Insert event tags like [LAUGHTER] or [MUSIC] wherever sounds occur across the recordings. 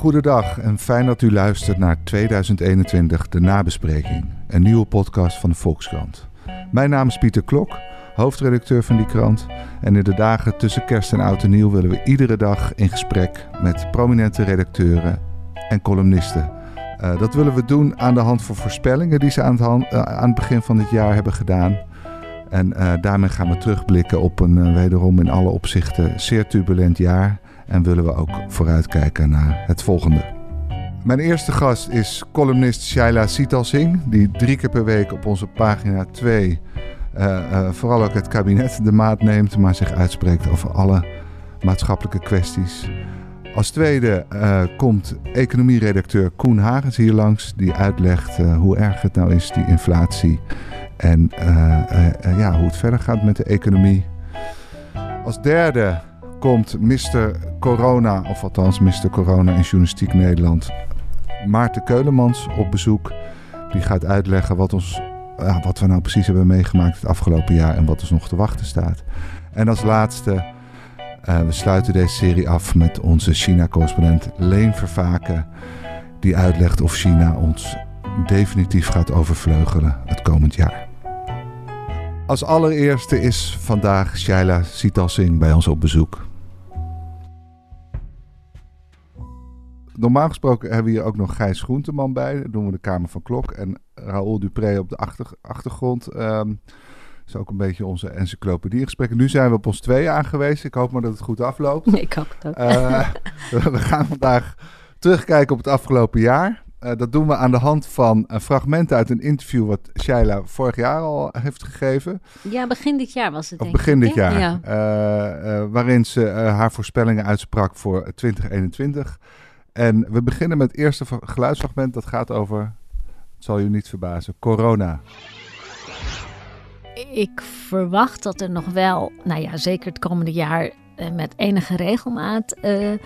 Goedendag en fijn dat u luistert naar 2021, de nabespreking. Een nieuwe podcast van de Volkskrant. Mijn naam is Pieter Klok, hoofdredacteur van die krant. En in de dagen tussen kerst en oud en nieuw willen we iedere dag in gesprek met prominente redacteuren en columnisten. Uh, dat willen we doen aan de hand van voorspellingen die ze aan het, uh, aan het begin van dit jaar hebben gedaan. En uh, daarmee gaan we terugblikken op een wederom in alle opzichten zeer turbulent jaar en willen we ook vooruitkijken naar het volgende. Mijn eerste gast is columnist Shaila Sital Singh, die drie keer per week op onze pagina 2 uh, uh, vooral ook het kabinet de maat neemt, maar zich uitspreekt over alle maatschappelijke kwesties. Als tweede uh, komt economieredacteur Koen Hagens hier langs, die uitlegt hoe erg het nou is, die inflatie. En ja, hoe het verder gaat met de economie. Als derde komt Mr. Corona, of althans Mr. Corona in Journalistiek Nederland, Maarten Keulemans op bezoek. Die gaat uitleggen wat, ons, ja, wat we nou precies hebben meegemaakt het afgelopen jaar en wat ons nog te wachten staat. En als laatste, uh, we sluiten deze serie af met onze China-correspondent Leen Vervaken. Die uitlegt of China ons definitief gaat overvleugelen het komend jaar. Als allereerste is vandaag Shaila Sital Singh bij ons op bezoek. Normaal gesproken hebben we hier ook nog Gijs Groenteman bij. Dat doen we de Kamer van Klok. En Raoul Dupré op de achter, achtergrond. Um, is ook een beetje onze encyclopediegesprekken. Nu zijn we op ons twee aangewezen. Ik hoop maar dat het goed afloopt. Nee, [LAUGHS] ik hoop het ook. Uh, [LAUGHS] we gaan vandaag terugkijken op het afgelopen jaar. Uh, dat doen we aan de hand van een fragment uit een interview wat Shaila vorig jaar al heeft gegeven. Ja, begin dit jaar was het. Of begin dit jaar. Ja. Uh, waarin ze haar voorspellingen uitsprak voor 2021. En we beginnen met het eerste geluidsfragment. Dat gaat over, het zal u niet verbazen, corona. Ik verwacht dat er nog wel, nou ja, zeker het komende jaar eh, met enige regelmaat uh, uh,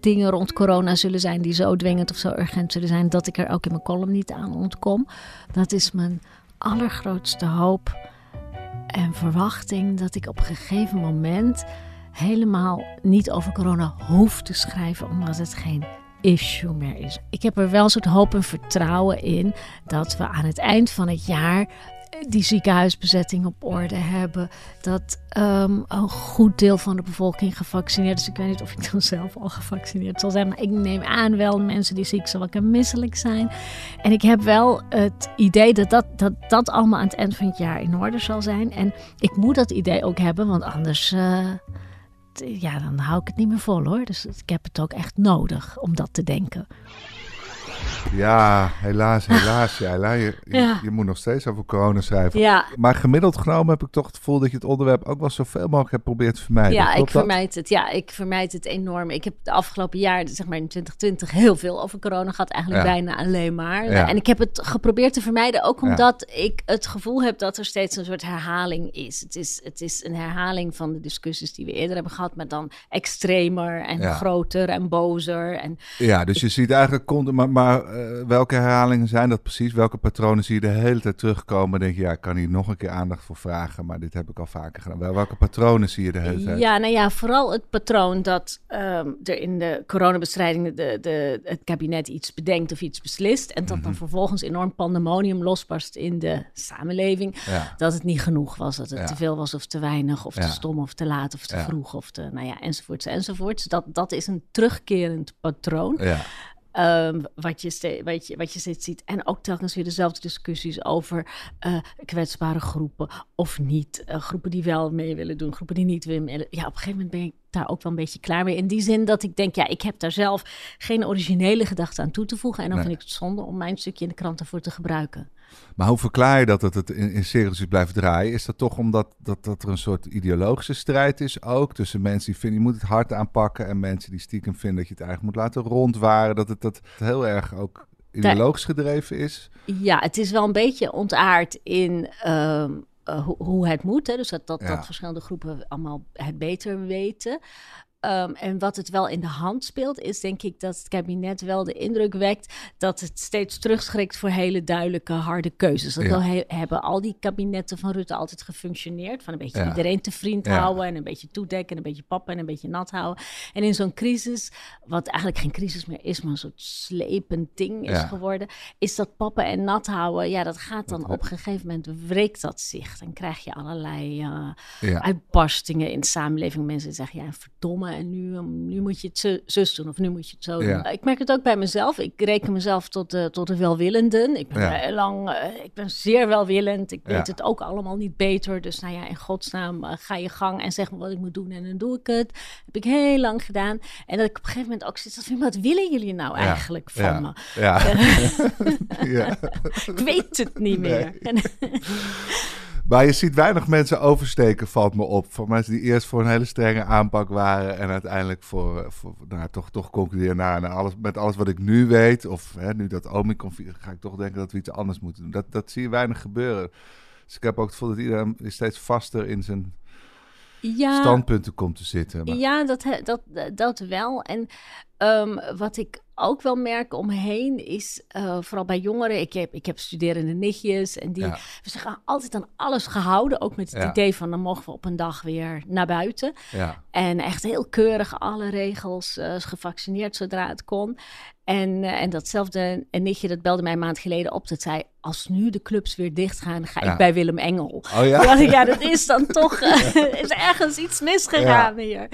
dingen rond corona zullen zijn die zo dwingend of zo urgent zullen zijn dat ik er ook in mijn column niet aan ontkom. Dat is mijn allergrootste hoop en verwachting dat ik op een gegeven moment helemaal niet over corona hoeft te schrijven, omdat het geen issue meer is. Ik heb er wel zo'n hoop en vertrouwen in dat we aan het eind van het jaar die ziekenhuisbezetting op orde hebben. Dat um, een goed deel van de bevolking gevaccineerd is. Ik weet niet of ik dan zelf al gevaccineerd zal zijn. Maar ik neem aan wel mensen die ziek zijn en misselijk zijn. En ik heb wel het idee dat dat, dat dat allemaal aan het eind van het jaar in orde zal zijn. En ik moet dat idee ook hebben, want anders... Uh, ja, dan hou ik het niet meer vol hoor. Dus ik heb het ook echt nodig om dat te denken. Ja, helaas, helaas. Ja, je, je, je, moet nog steeds over corona schrijven. Ja. Maar gemiddeld genomen heb ik toch het gevoel dat je het onderwerp ook wel zoveel mogelijk hebt proberen te vermijden. Ja, ik vermijd het. Ja, ik vermijd het enorm. Ik heb de afgelopen jaar, zeg maar in 2020, heel veel over corona gehad. Eigenlijk bijna alleen maar. En ik heb het geprobeerd te vermijden, ook omdat ik het gevoel heb dat er steeds een soort herhaling is. Het is, het is een herhaling van de discussies die we eerder hebben gehad, maar dan extremer en groter en bozer. En ja, dus je ziet eigenlijk, maar, maar uh, welke herhalingen zijn dat precies? Welke patronen zie je de hele tijd terugkomen? Denk je, ja, ik kan hier nog een keer aandacht voor vragen, maar dit heb ik al vaker gedaan. Welke patronen zie je de hele tijd? Ja, nou ja, vooral het patroon dat um, er in de coronabestrijding de, de, het kabinet iets bedenkt of iets beslist. En dat dan mhm. vervolgens enorm pandemonium losbarst in de samenleving. Ja. Dat het niet genoeg was, dat het ja. te veel was of te weinig, of te stom of te laat of te vroeg, of te, nou ja, enzovoorts, enzovoorts. Dat, dat is een terugkerend patroon. Ja. Um, wat, je steeds, wat, je, wat je steeds ziet. En ook telkens weer dezelfde discussies over uh, kwetsbare groepen of niet. Uh, groepen die wel mee willen doen, groepen die niet willen. Ja, op een gegeven moment ben ik daar ook wel een beetje klaar mee. In die zin dat ik denk, ja, ik heb daar zelf geen originele gedachte aan toe te voegen. En dan Nee. vind ik het zonde om mijn stukje in de krant ervoor te gebruiken. Maar hoe verklaar je dat het, het in, in blijven draaien? Is dat toch omdat dat, dat er een soort ideologische strijd is ook? Tussen mensen die vinden je moet het hard aanpakken... en mensen die stiekem vinden dat je het eigenlijk moet laten rondwaren. Dat het dat heel erg ook ideologisch gedreven is. Ja, het is wel een beetje ontaard in ehm, eh, hoe, hoe het moet. Hè? Dus dat, dat, Ja. dat verschillende groepen allemaal het beter weten. Ehm, en wat het wel in de hand speelt, is denk ik dat het kabinet wel de indruk wekt dat het steeds terugschrikt voor hele duidelijke, harde keuzes. Dat Ja. wel he- hebben al die kabinetten van Rutte altijd gefunctioneerd. Van een beetje Ja. iedereen te vriend Ja. houden en een beetje toedekken en een beetje pappen en een beetje nat houden. En in zo'n crisis, wat eigenlijk geen crisis meer is, maar een soort slepend ding is geworden, is dat pappen en nat houden. Ja, dat gaat dan Dat- op een gegeven moment wreekt dat zich. Dan krijg je allerlei eh, uitbarstingen in de samenleving. Mensen zeggen, ja, verdomme, en nu, um, nu moet je het zus doen of nu moet je het zo Ja. doen. Ik merk het ook bij mezelf. Ik reken mezelf tot de, tot de welwillenden. Ik ben Ja. heel lang, eh, ik ben zeer welwillend. Ik weet het ook allemaal niet beter. Dus nou ja, in godsnaam, eh, ga je gang en zeg me wat ik moet doen en dan doe ik het. heb ik heel lang gedaan. En dat ik op een gegeven moment ook zit, wat willen jullie nou eigenlijk van me? Ja. [LAUGHS] ja. Ik weet het niet meer. [LAUGHS] [LAUGHS] Maar je ziet weinig mensen oversteken, valt me op. Van mensen die eerst voor een hele strenge aanpak waren... en uiteindelijk voor, voor nou, toch, toch concluderen... Nou, nou, alles, met alles wat ik nu weet... of hè, nu dat Omicron... ga ik toch denken dat we iets anders moeten doen. Dat, dat zie je weinig gebeuren. Dus ik heb ook het gevoel dat iedereen steeds vaster in zijn ja, standpunten komt te zitten. Maar, Ja, dat, dat, dat wel. En ehm, wat ik ook wel merk om me heen is, eh, vooral bij jongeren, ik heb, ik heb studerende nichtjes en die Ja. we zijn altijd aan alles gehouden. Ook met het Ja. idee van dan mogen we op een dag weer naar buiten. ja, En echt heel keurig alle regels, eh, gevaccineerd zodra het kon. En, eh, en datzelfde een nichtje, dat belde mij een maand geleden op. Dat zei, als nu de clubs weer dicht gaan, ga Ja. ik bij Willem Engel. Oh ja? ja, dat is dan toch, [LAUGHS] is ergens iets misgegaan hier.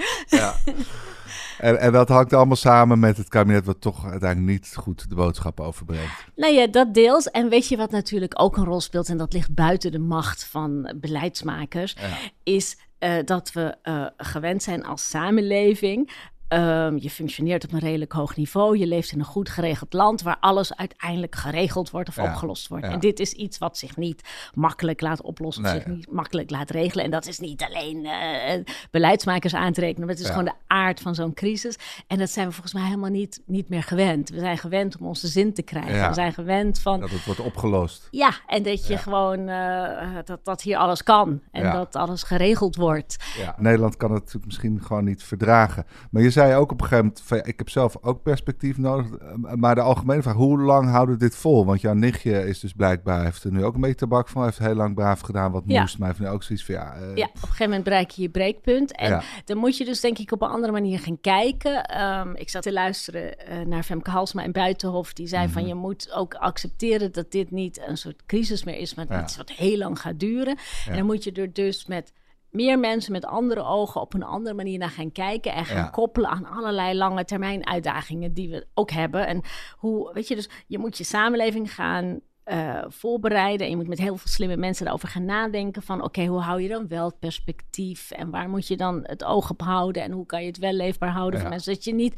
En, en dat hangt allemaal samen met het kabinet... wat toch uiteindelijk niet goed de boodschap overbrengt. Nou ja, dat deels. En weet je wat natuurlijk ook een rol speelt, en dat ligt buiten de macht van beleidsmakers, Ja. is eh, dat we eh, gewend zijn als samenleving. Ehm, je functioneert op een redelijk hoog niveau. Je leeft in een goed geregeld land waar alles uiteindelijk geregeld wordt of Ja, opgelost wordt. ja. En dit is iets wat zich niet makkelijk laat oplossen, Nee. zich niet makkelijk laat regelen. En dat is niet alleen eh, beleidsmakers aan te rekenen, maar het is gewoon de aard van zo'n crisis. En dat zijn we volgens mij helemaal niet, niet meer gewend. We zijn gewend om onze zin te krijgen. We zijn gewend van Dat het wordt opgelost. ja, en dat je gewoon eh, dat, dat hier alles kan en dat alles geregeld wordt. Ja, Nederland kan het natuurlijk misschien gewoon niet verdragen. Maar je zei ook op een gegeven moment, van, ik heb zelf ook perspectief nodig. Eh, Maar de algemene vraag, hoe lang houden we dit vol? Want jouw nichtje is dus blijkbaar, heeft er nu ook een beetje tabak van. Heeft heel lang braaf gedaan wat Ja. moest. Maar heeft nu ook zoiets van, ja... eh, Ja, op een gegeven moment bereik je je breekpunt. En Ja. dan moet je dus denk ik op een andere manier gaan kijken. Ehm, ik zat te luisteren eh, naar Femke Halsma in Buitenhof. Die zei Mhm. van je moet ook accepteren dat dit niet een soort crisis meer is. Maar Ja. iets wat heel lang gaat duren. En dan moet je er dus met meer mensen met andere ogen op een andere manier naar gaan kijken. En gaan Ja. koppelen aan allerlei lange termijn uitdagingen die we ook hebben. En hoe, weet je, dus je moet je samenleving gaan eh, voorbereiden. En je moet met heel veel slimme mensen erover gaan nadenken. Van oké, hoe hou je dan wel het perspectief? En waar moet je dan het oog op houden? En hoe kan je het wel leefbaar houden Ja. voor mensen? Dat je niet.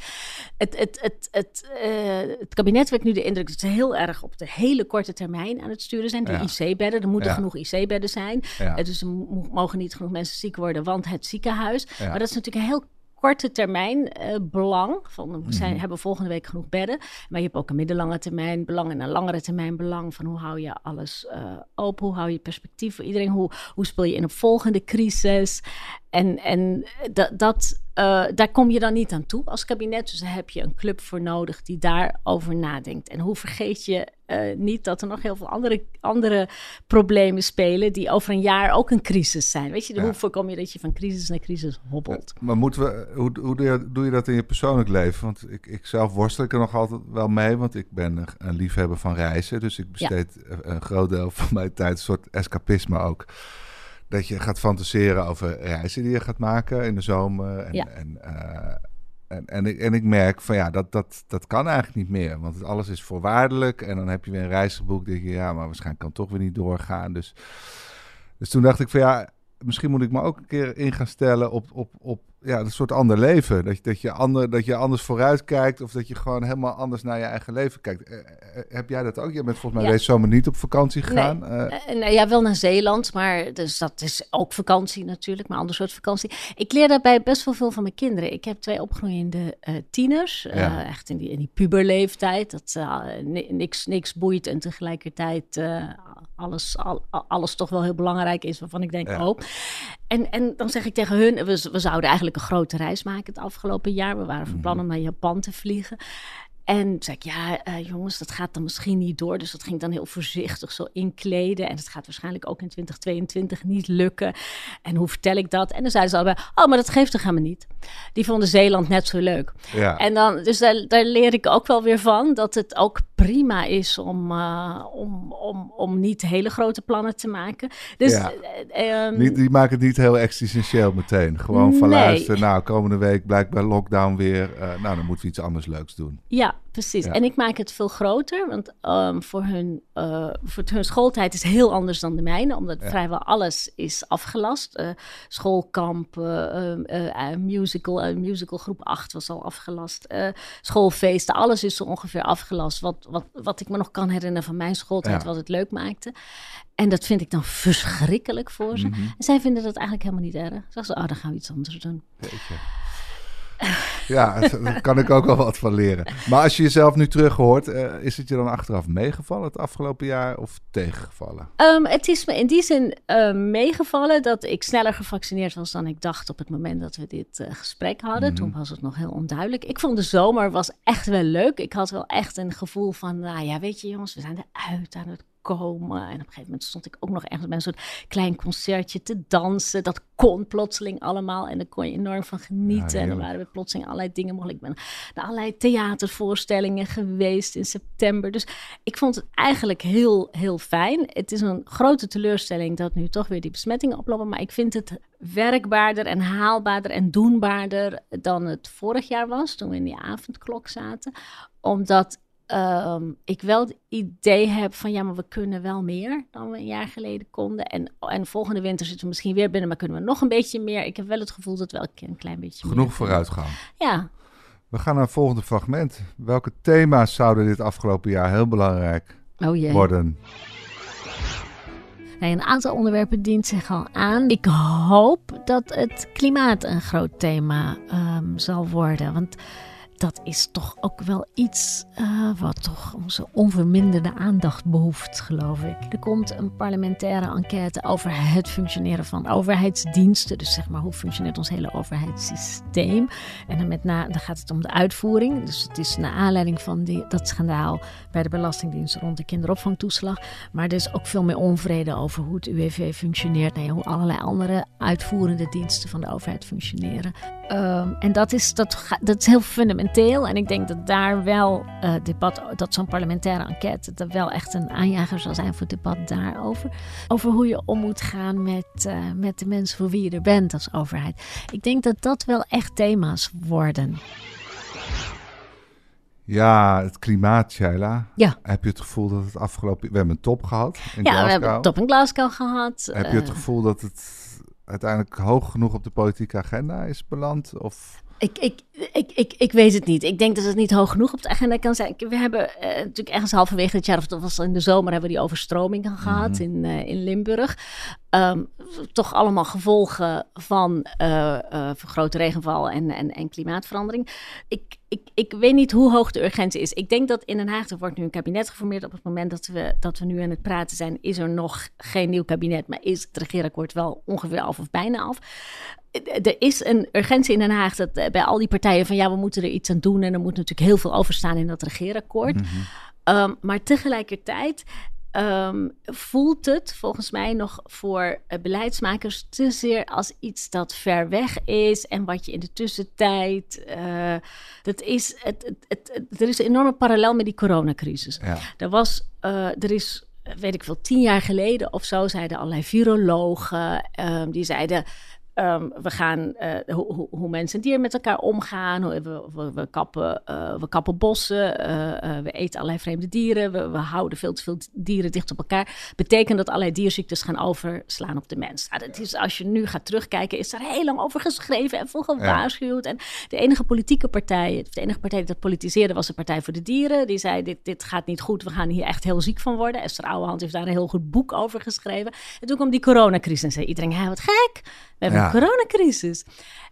Het, het, het, het, eh, het kabinet wekt nu de indruk dat ze heel erg op de hele korte termijn aan het sturen zijn. De Ja. IC-bedden. Er moeten Ja. genoeg IC-bedden zijn. Ja. Eh, dus er mo- mogen niet genoeg mensen ziek worden, want het ziekenhuis. Maar dat is natuurlijk een heel korte termijn eh, belang. Van, we Mhm. zijn, hebben volgende week genoeg bedden. Maar je hebt ook een middellange termijn belang en een langere termijn belang. Van hoe hou je alles eh, open? Hoe hou je perspectief voor iedereen? Hoe, hoe speel je in op volgende crisis? En, en dat, dat, eh, daar kom je dan niet aan toe als kabinet. Dus daar heb je een club voor nodig die daarover nadenkt. En hoe vergeet je eh, niet dat er nog heel veel andere, andere problemen spelen... die over een jaar ook een crisis zijn. Weet je, Ja. hoe voorkom je dat je van crisis naar crisis hobbelt? Maar moeten we, hoe, hoe doe, je, doe je dat in je persoonlijk leven? Want ik, ik zelf worstel ik er nog altijd wel mee, want ik ben een, liefhebber van reizen. Dus ik besteed een- een groot deel van mijn tijd, een soort escapisme ook. Dat je gaat fantaseren over reizen die je gaat maken in de zomer. En, Ja. en, eh, en, en, ik, en ik merk van ja, dat, dat, dat kan eigenlijk niet meer. Want alles is voorwaardelijk. En dan heb je weer een reis geboekt. denk je, ja, maar waarschijnlijk kan het toch weer niet doorgaan. Dus, dus toen dacht ik van ja, misschien moet ik me ook een keer in gaan stellen op, op, op ja, een soort ander leven. Dat, je- dat, je ander, dat je anders vooruit kijkt of dat je gewoon helemaal anders naar je eigen leven kijkt. Eh, eh, heb jij dat ook? Je bent volgens mij Ja. deze zomer niet op vakantie gegaan. Eh, Eh, nou ja, wel naar Zeeland, maar dus dat is ook vakantie natuurlijk, maar ander soort vakantie. Ik leer daarbij best wel veel van mijn kinderen. Ik heb twee opgroeiende eh, tieners, eh, echt in die, in die puberleeftijd, dat eh, ni- niks, niks boeit en tegelijkertijd eh, alles, al, al- alles toch wel heel belangrijk is, waarvan ik denk, Ja. oh. En, en dan zeg ik tegen hun, we, we zouden eigenlijk een grote reis maken het afgelopen jaar. We waren van plan om naar Japan te vliegen. En zei ik, ja, eh, jongens, dat gaat dan misschien niet door. Dus dat ging dan heel voorzichtig zo inkleden. En het gaat waarschijnlijk ook in 2022 niet lukken. En hoe vertel ik dat? En dan zeiden ze allebei, oh, maar dat geeft toch helemaal niet. Die vonden Zeeland net zo leuk. ja. En dan, dus daar, daar leer ik ook wel weer van dat het ook prima is om, eh, om, om, om niet hele grote plannen te maken. Dus Ja. eh, ehm, die maken het niet heel existentieel meteen. Gewoon van Nee. luisteren, nou, komende week blijkbaar lockdown weer. Eh, nou, dan moeten we iets anders leuks doen. Ja, precies. Ja. En ik maak het veel groter, want ehm, voor, hun, voor hun schooltijd is heel anders dan de mijne, omdat vrijwel alles is afgelast. Schoolkamp, eh, musical, musical groep 8 was al afgelast. Schoolfeesten, alles is zo ongeveer afgelast. Wat, wat, wat ik me nog kan herinneren van mijn schooltijd, Ja. wat het leuk maakte. En dat vind ik dan verschrikkelijk voor ze. Mhm. En zij vinden dat eigenlijk helemaal niet erg. Zeggen ze, oh, dan gaan we iets anders doen. [LAUGHS] Ja, daar kan ik ook wel wat van leren. Maar als je jezelf nu terug hoort, eh, is het je dan achteraf meegevallen het afgelopen jaar of tegengevallen? Ehm, het is me in die zin eh, meegevallen dat ik sneller gevaccineerd was dan ik dacht op het moment dat we dit eh, gesprek hadden. Toen was het nog heel onduidelijk. Ik vond de zomer was echt wel leuk. Ik had wel echt een gevoel van, nou ja, weet je jongens, we zijn eruit aan het komen. En op een gegeven moment stond ik ook nog echt bij een soort klein concertje te dansen. Dat kon plotseling allemaal en daar kon je enorm van genieten. en er heerlijk. waren we plotseling allerlei dingen mogelijk. Ik ben naar allerlei theatervoorstellingen geweest in september. Dus ik vond het eigenlijk heel, heel fijn. Het is een grote teleurstelling dat nu toch weer die besmettingen oplopen. Maar ik vind het werkbaarder en haalbaarder en doenbaarder dan het vorig jaar was. Toen we in die avondklok zaten. Omdat ehm, ik wel het idee heb van ja, maar we kunnen wel meer dan we een jaar geleden konden. En, en volgende winter zitten we misschien weer binnen, maar kunnen we nog een beetje meer. Ik heb wel het gevoel dat we elke keer een klein beetje Genoeg kunnen. vooruitgang. Ja, We gaan naar het volgende fragment. Welke thema's zouden dit afgelopen jaar heel belangrijk oh jee. worden? Nee, een aantal onderwerpen dient zich al aan. Ik hoop dat het klimaat een groot thema ehm, zal worden. Want dat is toch ook wel iets eh, wat toch onze onverminderde aandacht behoeft, geloof ik. Er komt een parlementaire enquête over het functioneren van overheidsdiensten. Dus zeg maar, hoe functioneert ons hele overheidssysteem? En dan, met na, dan gaat het om de uitvoering. Dus het is naar aanleiding van die, dat schandaal bij de Belastingdienst rond de kinderopvangtoeslag. Maar er is ook veel meer onvrede over hoe het UWV functioneert. Nou ja, hoe allerlei andere uitvoerende diensten van de overheid functioneren. Ehm, en dat is, dat, dat is heel fundamenteel. En ik denk dat daar wel eh, debat, dat zo'n parlementaire enquête, dat wel echt een aanjager zal zijn voor het debat daarover. Over hoe je om moet gaan met, eh, met de mensen voor wie je er bent als overheid. Ik denk dat dat wel echt thema's worden. Ja, het klimaat, Shaila. Ja. Heb je het gevoel dat het afgelopen... We hebben een top gehad in Ja, we hebben top in Glasgow gehad. Heb je het Eh, gevoel dat het uiteindelijk hoog genoeg op de politieke agenda is beland? Of... Ik, ik, ik, ik, ik weet het niet. Ik denk dat het niet hoog genoeg op de agenda kan zijn. We hebben eh, natuurlijk ergens halverwege het jaar, of dat was in de zomer, hebben we die overstromingen gehad in, eh, in Limburg. Ehm, toch allemaal gevolgen van eh, eh, vergrote regenval en, en, en klimaatverandering. Ik, ik, ik weet niet hoe hoog de urgentie is. Ik denk dat in Den Haag, er wordt nu een kabinet geformeerd. Op het moment dat we, dat we nu aan het praten zijn, is er nog geen nieuw kabinet. Maar is het regeerakkoord wel ongeveer af of bijna af. Er is een urgentie in Den Haag dat eh, bij al die partijen van ja, we moeten er iets aan doen. En er moet natuurlijk heel veel over staan in dat regeerakkoord. Um, maar tegelijkertijd um, voelt het volgens mij nog voor uh, beleidsmakers te zeer als iets dat ver weg is en wat je in de tussentijd. Uh, dat is, het, het, het, er is een enorme parallel met die coronacrisis. Ja. Er was, uh, er is weet ik veel, tien jaar geleden of zo zeiden allerlei virologen, um, die zeiden Ehm, we gaan uh, hoe, hoe mensen en dieren met elkaar omgaan. We, we, we kappen, uh, we kappen bossen. Uh, we eten allerlei vreemde dieren. We, we, houden veel te veel dieren dicht op elkaar. Betekent dat allerlei dierziektes gaan overslaan op de mens. Nou, dat is, als je nu gaat terugkijken, is daar heel lang over geschreven en voor gewaarschuwd. Ja. En de enige politieke partij, de enige partij die dat politiseerde, was de Partij voor de Dieren. Die zei: dit, dit gaat niet goed. We gaan hier echt heel ziek van worden. Esther Ouwehand heeft daar een heel goed boek over geschreven. En toen kwam die coronacrisis en zei iedereen: hé, wat gek. We hebben een coronacrisis.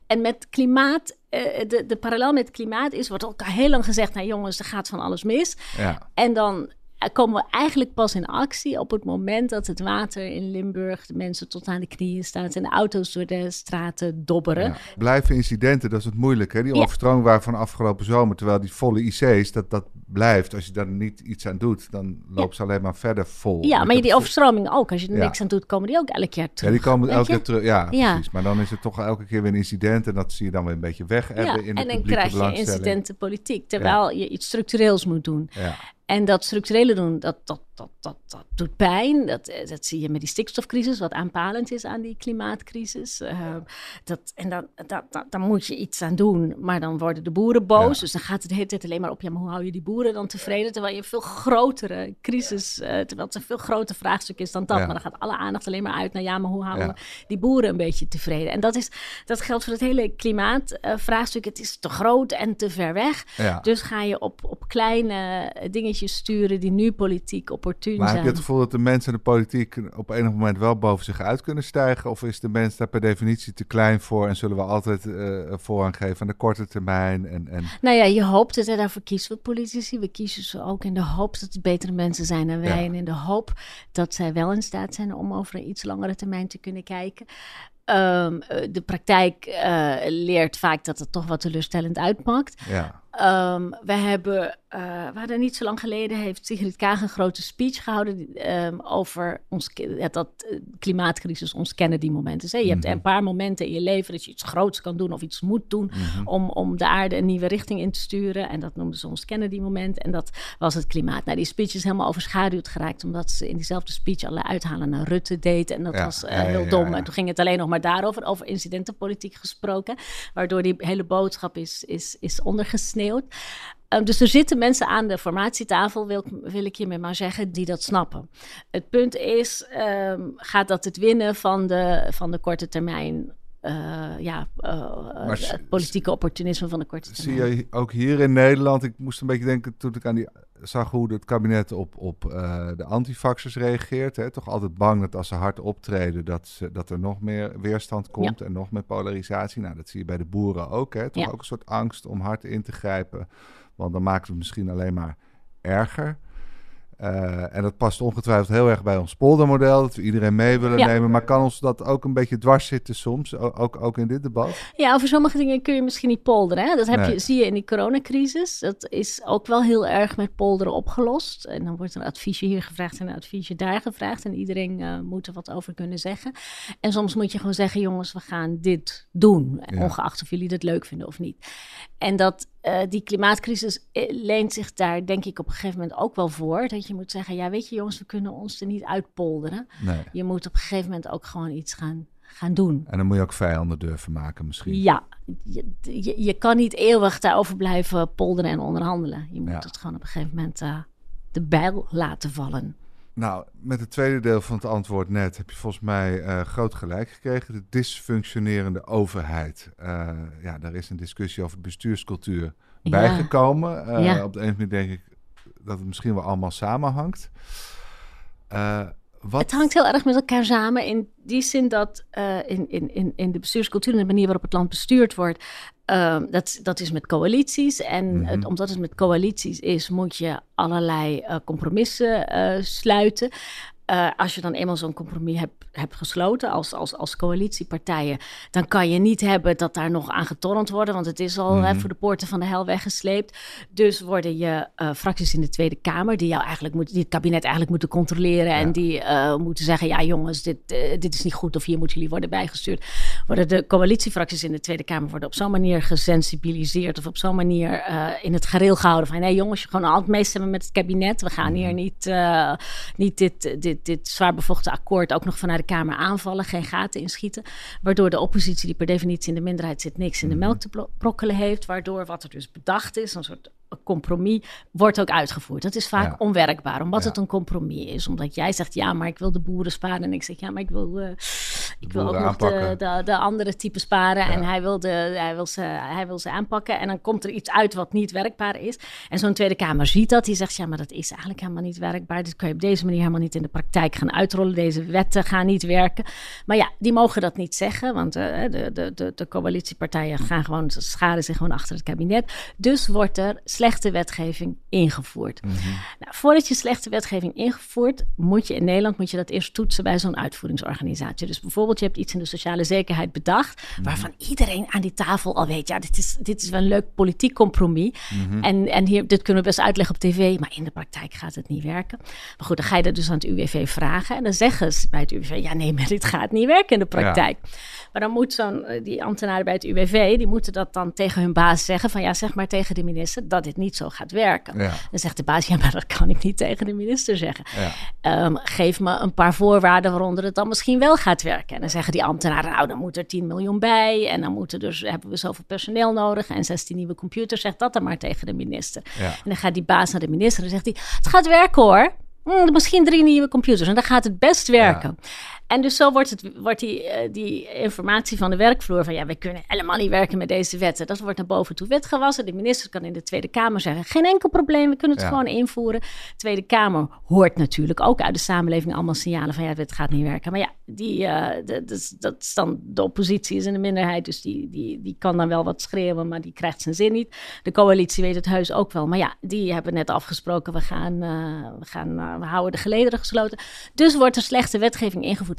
En met klimaat, uh, de, de parallel met klimaat is, wordt ook al heel lang gezegd, nou jongens, er gaat van alles mis. Ja. En dan komen we eigenlijk pas in actie op het moment dat het water in Limburg de mensen tot aan de knieën staat en de auto's door de straten dobberen. Ja. Blijven incidenten, dat is het moeilijk. Hè? Die overstroming waren van afgelopen zomer, terwijl die volle IC's, dat, dat blijft. Als je daar niet iets aan doet, dan loopt ze alleen maar verder vol. Ja, maar die overstroming ook. Als je er niks aan doet, komen die ook elk jaar terug. Ja, die komen elke keer terug. Ja, precies. Maar dan is het toch elke keer weer een incident en dat zie je dan weer een beetje weg ja, in En dan krijg je incidentenpolitiek, terwijl je iets structureels moet doen. Ja. En dat structurele doen, dat, dat, dat, dat, dat doet pijn. Dat, eh, dat zie je met die stikstofcrisis, wat aanpalend is aan die klimaatcrisis. Uh, dat, en dan, dat, dat, dan moet je iets aan doen. Maar dan worden de boeren boos. Dus dan gaat het de hele tijd alleen maar op, ja, maar hoe hou je die boeren dan tevreden? Terwijl je een veel grotere crisis, uh, terwijl het een veel groter vraagstuk is dan dat. Maar dan gaat alle aandacht alleen maar uit naar, ja, maar hoe houden we die boeren een beetje tevreden? En dat, is, dat geldt voor het hele klimaatvraagstuk. het is te groot en te ver weg. Dus ga je op, op kleine dingetjes sturen die nu politiek op maar heb je het gevoel dat de mensen en de politiek op enig moment wel boven zich uit kunnen stijgen? Of is de mens daar per definitie te klein voor en zullen we altijd uh, voorrang geven aan de korte termijn? En, en... Nou ja, je hoopt het en daarvoor kiezen we politici. We kiezen ze ook in de hoop dat het betere mensen zijn dan wij. En in de hoop dat zij wel in staat zijn om over een iets langere termijn te kunnen kijken. Um, de praktijk uh, leert vaak dat het toch wat teleurstellend uitpakt. Ja. Um, we hebben, uh, we hadden niet zo lang geleden, heeft Sigrid Kaag een grote speech gehouden um, over ons, dat uh, klimaatcrisis, ons kennen die momenten. Dus, je hebt mhm. een paar momenten in je leven dat je iets groots kan doen of iets moet doen mm-hmm. om, om de aarde een nieuwe richting in te sturen. En dat noemden ze ons kennen die moment. En dat was het klimaat. Nou, die speech is helemaal overschaduwd geraakt, omdat ze in diezelfde speech alle uithalen naar Rutte deed. En dat was uh, heel ja, dom. En toen ging het alleen nog maar daarover, over incidentenpolitiek gesproken, waardoor die hele boodschap is, is, is ondergesneden Ehm, dus er zitten mensen aan de formatietafel, wil, wil ik hiermee maar zeggen, die dat snappen. Het punt is, ehm, gaat dat het winnen van de, van de korte termijn uh, ja, uh, het politieke opportunisme van de korte termijn. Zie je ook hier in Nederland, ik moest een beetje denken toen ik aan die zag hoe het kabinet op, op uh, de antifaxers reageert. Hè? Toch altijd bang dat als ze hard optreden, dat, ze, dat er nog meer weerstand komt en nog meer polarisatie. Nou, dat zie je bij de boeren ook. Hè? Toch ook een soort angst om hard in te grijpen. Want dan maken we het misschien alleen maar erger. Uh, en dat past ongetwijfeld heel erg bij ons poldermodel, dat we iedereen mee willen nemen. Maar kan ons dat ook een beetje dwars zitten soms, ook, ook in dit debat? Ja, over sommige dingen kun je misschien niet polderen. Hè? Dat heb je, zie je in die coronacrisis. Dat is ook wel heel erg met polderen opgelost. En dan wordt een adviesje hier gevraagd en een adviesje daar gevraagd. En iedereen uh, moet er wat over kunnen zeggen. En soms moet je gewoon zeggen, jongens, we gaan dit doen. Ongeacht of jullie dat leuk vinden of niet. En dat uh, die klimaatcrisis eh, leent zich daar, denk ik, op een gegeven moment ook wel voor. Dat je moet zeggen: ja, weet je, jongens, we kunnen ons er niet uitpolderen. Nee. Je moet op een gegeven moment ook gewoon iets gaan, gaan doen. En dan moet je ook vijanden durven maken, misschien. Ja, je, je, je kan niet eeuwig daarover blijven polderen en onderhandelen. Je moet het gewoon op een gegeven moment uh, de bijl laten vallen. Nou, met het tweede deel van het antwoord net heb je volgens mij uh, groot gelijk gekregen. De dysfunctionerende overheid. Uh, ja, daar is een discussie over bestuurscultuur ja. bijgekomen. Uh, ja. Op de ene manier denk ik dat het misschien wel allemaal samenhangt. Wat... Het hangt heel erg met elkaar samen in die zin dat in, in, in, in de bestuurscultuur en de manier waarop het land bestuurd wordt, uh, dat, dat is met coalities. En mm -hmm. omdat het met coalities is, moet je allerlei uh, compromissen uh, sluiten. Uh, als je dan eenmaal zo'n compromis hebt, hebt gesloten als, als, als coalitiepartijen, dan kan je niet hebben dat daar nog aan getornd wordt, want het is al mm -hmm. hè, voor de poorten van de hel weggesleept. Dus worden je uh, fracties in de Tweede Kamer, die jou eigenlijk moet, die het kabinet eigenlijk moeten controleren ja. en die uh, moeten zeggen: ja, jongens, dit, dit is niet goed of hier moeten jullie worden bijgestuurd. Worden de coalitiefracties in de Tweede Kamer worden op zo'n manier gesensibiliseerd of op zo'n manier in het gareel gehouden van: nee, jongens, je gewoon altijd meestemmen met het kabinet. We gaan hier mhm. niet, niet dit, dit dit, dit zwaar bevochten akkoord ook nog vanuit de Kamer aanvallen, geen gaten inschieten. Waardoor de oppositie, die per definitie in de minderheid zit, niks in de melk te brokkelen heeft. Waardoor wat er dus bedacht is, een soort compromis wordt ook uitgevoerd. Dat is vaak onwerkbaar, omdat het een compromis is. Omdat jij zegt, ja, maar ik wil de boeren sparen. En ik zeg, ja, maar ik wil, uh, ik wil ook nog de, de, de, andere type sparen. En hij wil, de, hij, wil ze, hij wil ze aanpakken. En dan komt er iets uit wat niet werkbaar is. En zo'n Tweede Kamer ziet dat. Die zegt, ja, maar dat is eigenlijk helemaal niet werkbaar. Dit kun je op deze manier helemaal niet in de praktijk gaan uitrollen. Deze wetten gaan niet werken. Maar ja, die mogen dat niet zeggen. Want uh, de, de, de, de coalitiepartijen gaan gewoon, scharen zich gewoon achter het kabinet. Dus wordt er slechte wetgeving ingevoerd. Mhm. nou, voordat je slechte wetgeving ingevoerd, moet je in Nederland moet je dat eerst toetsen bij zo'n uitvoeringsorganisatie. Dus bijvoorbeeld, je hebt iets in de sociale zekerheid bedacht, mhm. waarvan iedereen aan die tafel al weet, ja, dit is, dit is wel een leuk politiek compromis. Mhm. En, en hier, dit kunnen we best uitleggen op tv, maar in de praktijk gaat het niet werken. Maar goed, dan ga je dat dus aan het UWV vragen. En dan zeggen ze bij het UWV, ja, nee, maar dit gaat niet werken in de praktijk. Maar dan moet zo'n, eh, die ambtenaren bij het UWV, die moeten dat dan tegen hun baas zeggen van, ja, zeg maar tegen de minister dat dit niet zo gaat werken. Dan zegt de baas, ja, maar dat kan ik niet tegen de minister zeggen. Ja. Ehm, geef me een paar voorwaarden waaronder het dan misschien wel gaat werken. En dan zeggen die ambtenaren, nou, dan moet er 10 miljoen bij. En dan moeten dus, hebben we zoveel personeel nodig. En 16 nieuwe computers, zeg dat dan maar tegen de minister. En dan gaat die baas naar de minister en zegt hij, het gaat werken hoor. Hm, misschien drie nieuwe computers en dan gaat het best werken. En dus zo wordt, het, wordt die, uh, die informatie van de werkvloer van ja, we kunnen helemaal niet werken met deze wetten. Dat wordt naar boven toe wetgewassen. De minister kan in de Tweede Kamer zeggen, geen enkel probleem, we kunnen het gewoon invoeren. De Tweede Kamer hoort natuurlijk ook uit de samenleving allemaal signalen van ja, het gaat niet werken. Maar ja, die, uh, de, de, dat is dan, de oppositie is in de minderheid, dus die, die, die kan dan wel wat schreeuwen, maar die krijgt zijn zin niet. De coalitie weet het heus ook wel. Maar ja, die hebben net afgesproken, we gaan, uh, we, gaan we houden de gelederen gesloten. Dus wordt er slechte wetgeving ingevoerd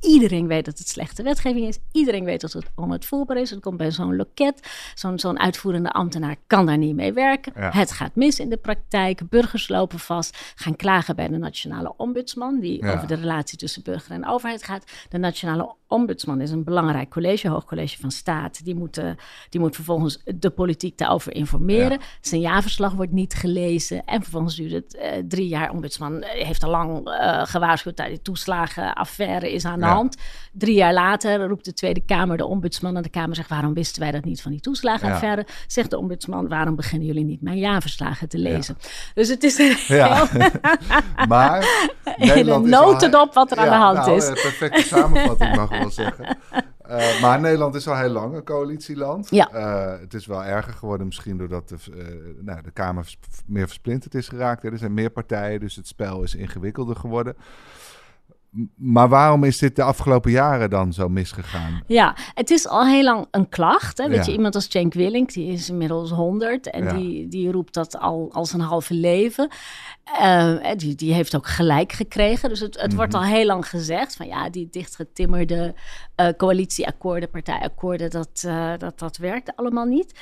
Iedereen weet dat het slechte wetgeving is. Iedereen weet dat het onuitvoerbaar is. Het komt bij zo'n loket. Zo'n zo'n uitvoerende ambtenaar kan daar niet mee werken. Het gaat mis in de praktijk. Burgers lopen vast. Gaan klagen bij de nationale ombudsman. Die over de relatie tussen burger en overheid gaat. De nationale ombudsman is een belangrijk college, hoogcollege van staat. Die moet, die moet vervolgens de politiek daarover informeren. Zijn jaarverslag wordt niet gelezen. En vervolgens duurt het uh, drie jaar. Ombudsman heeft al lang uh, gewaarschuwd dat die toeslagenaffaire is aan de hand. Drie jaar later roept de Tweede Kamer de ombudsman. En de Kamer zegt, waarom wisten wij dat niet van die toeslagenaffaire? Zegt de ombudsman, waarom beginnen jullie niet mijn jaarverslagen te lezen? Dus het is een ja. [LAUGHS] maar [LAUGHS] Nederland een notendop wat er aan de hand nou, is. Perfecte samenvatting mag ik wel [LAUGHS] zeggen. Uh, maar Nederland is al heel lang een coalitieland. Ja. Uh, het is wel erger geworden misschien doordat de, uh, nou, de Kamer meer versplinterd is geraakt. Er zijn meer partijen, dus het spel is ingewikkelder geworden. Maar waarom is dit de afgelopen jaren dan zo misgegaan? Ja, het is al heel lang een klacht. Hè? Weet je, iemand als Cenk Willink, die is inmiddels 100 en die, die roept dat al als een halve leven. Uh, die, die heeft ook gelijk gekregen. Dus het, het wordt mhm. al heel lang gezegd van ja, die dichtgetimmerde uh, coalitieakkoorden, partijakkoorden, dat, uh, dat, dat werkte allemaal niet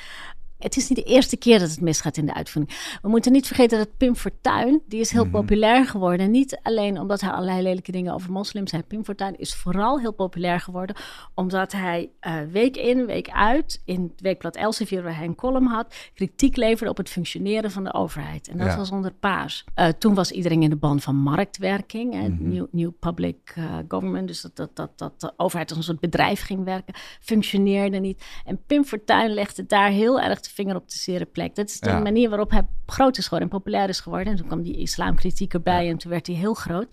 het is niet de eerste keer dat het misgaat in de uitvoering. We moeten niet vergeten dat Pim Fortuyn, die is heel mhm. populair geworden. Niet alleen omdat hij allerlei lelijke dingen over moslims zei. Pim Fortuyn is vooral heel populair geworden omdat hij uh, week in, week uit in het weekblad Elsevier, waar hij een column had, kritiek leverde op het functioneren van de overheid. En dat was onder Paas. Uh, toen was iedereen in de band van marktwerking, en mm new, new, public uh, government, dus dat, dat, dat, dat de overheid als een soort bedrijf ging werken, functioneerde niet. En Pim Fortuyn legde daar heel erg de vinger op de zere plek. Dat is de manier waarop hij groot is geworden en populair is geworden. En toen kwam die islamkritiek erbij en toen werd hij heel groot.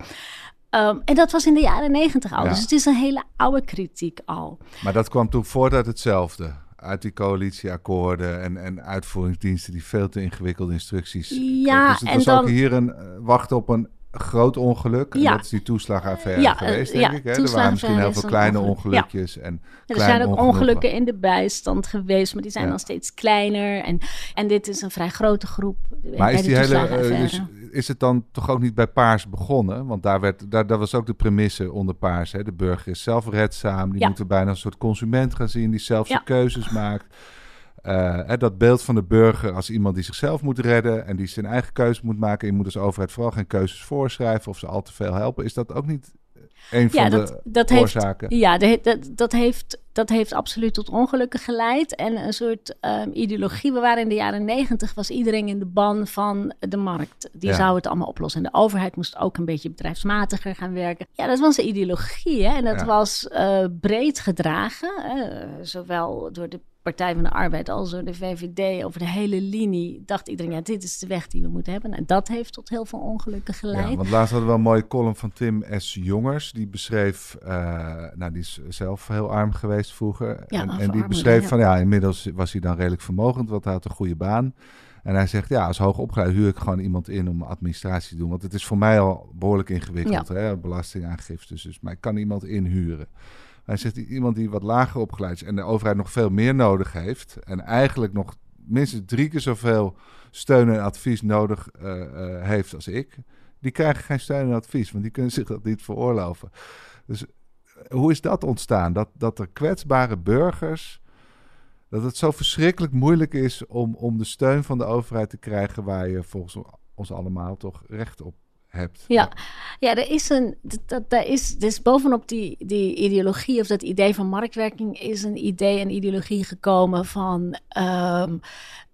Um, en dat was in de jaren negentig al. Dus het is een hele oude kritiek al. Maar dat kwam toen voort uit hetzelfde. Uit die coalitieakkoorden en, en uitvoeringsdiensten die veel te ingewikkelde instructies. Ja, dus het en was dan, ook hier een uh, wachten op een groot ongeluk. En dat is die toeslagaffaire ja, geweest, denk ik. Hè? Er waren misschien heel veel kleine ongelukjes. En er zijn ook ongelukken in de bijstand geweest, maar die zijn dan steeds kleiner. En, en dit is een vrij grote groep. Maar is, die hele, uh, dus is het dan toch ook niet bij Paars begonnen? Want daar, werd, daar, daar was ook de premisse onder Paars. Hè? De burger is zelfredzaam. Die moeten bijna een soort consument gaan zien die zelf zijn keuzes maakt. Uh, dat beeld van de burger als iemand die zichzelf moet redden en die zijn eigen keuze moet maken. Je moet als overheid vooral geen keuzes voorschrijven of ze al te veel helpen. Is dat ook niet een van dat, de dat oorzaken? Heeft, ja, dat, dat heeft dat heeft absoluut tot ongelukken geleid. En een soort um, ideologie. We waren in de jaren negentig, was iedereen in de ban van de markt. Die zou het allemaal oplossen. En de overheid moest ook een beetje bedrijfsmatiger gaan werken. Ja, dat was een ideologie. Hè? En dat was uh, breed gedragen. Zowel door de Partij van de Arbeid door de VVD over de hele linie dacht iedereen, ja, dit is de weg die we moeten hebben. En dat heeft tot heel veel ongelukken geleid. Ja, want laatst hadden we een mooie column van Tim S. Jongers. Die beschreef, uh, nou die is zelf heel arm geweest vroeger. Ja, en, en die beschreef van, ja, inmiddels was hij dan redelijk vermogend, want hij had een goede baan. En hij zegt, ja, als hoogopgeleid huur ik gewoon iemand in om administratie te doen. Want het is voor mij al behoorlijk ingewikkeld, ja. hè, belastingaangifte. Dus, maar ik kan iemand inhuren. Hij zegt iemand die wat lager opgeleid is en de overheid nog veel meer nodig heeft. En eigenlijk nog minstens drie keer zoveel steun en advies nodig uh, uh, heeft als ik. Die krijgen geen steun en advies, want die kunnen [LAUGHS] zich dat niet veroorloven. Dus eh, hoe is dat ontstaan? Dat, dat er kwetsbare burgers. Dat het zo verschrikkelijk moeilijk is om, om de steun van de overheid te krijgen waar je volgens ons allemaal toch recht op hebt. Ja, ja er is een. Dat, dat, is, dus bovenop die, die ideologie of dat idee van marktwerking is een idee en ideologie gekomen van. Um,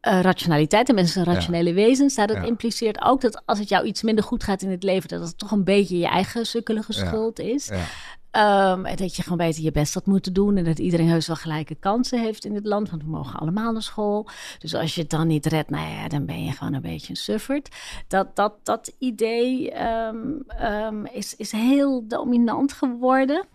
uh, rationaliteit. En mensen zijn rationele wezens. Nou, dat impliceert ook dat als het jou iets minder goed gaat in het leven, dat het toch een beetje je eigen sukkelige schuld is. Um, dat je gewoon beter je best had moeten doen. En dat iedereen heus wel gelijke kansen heeft in het land. Want we mogen allemaal naar school. Dus als je het dan niet redt, nou ja, dan ben je gewoon een beetje een sufferd. Dat, dat, dat idee um, um, is, is heel dominant geworden.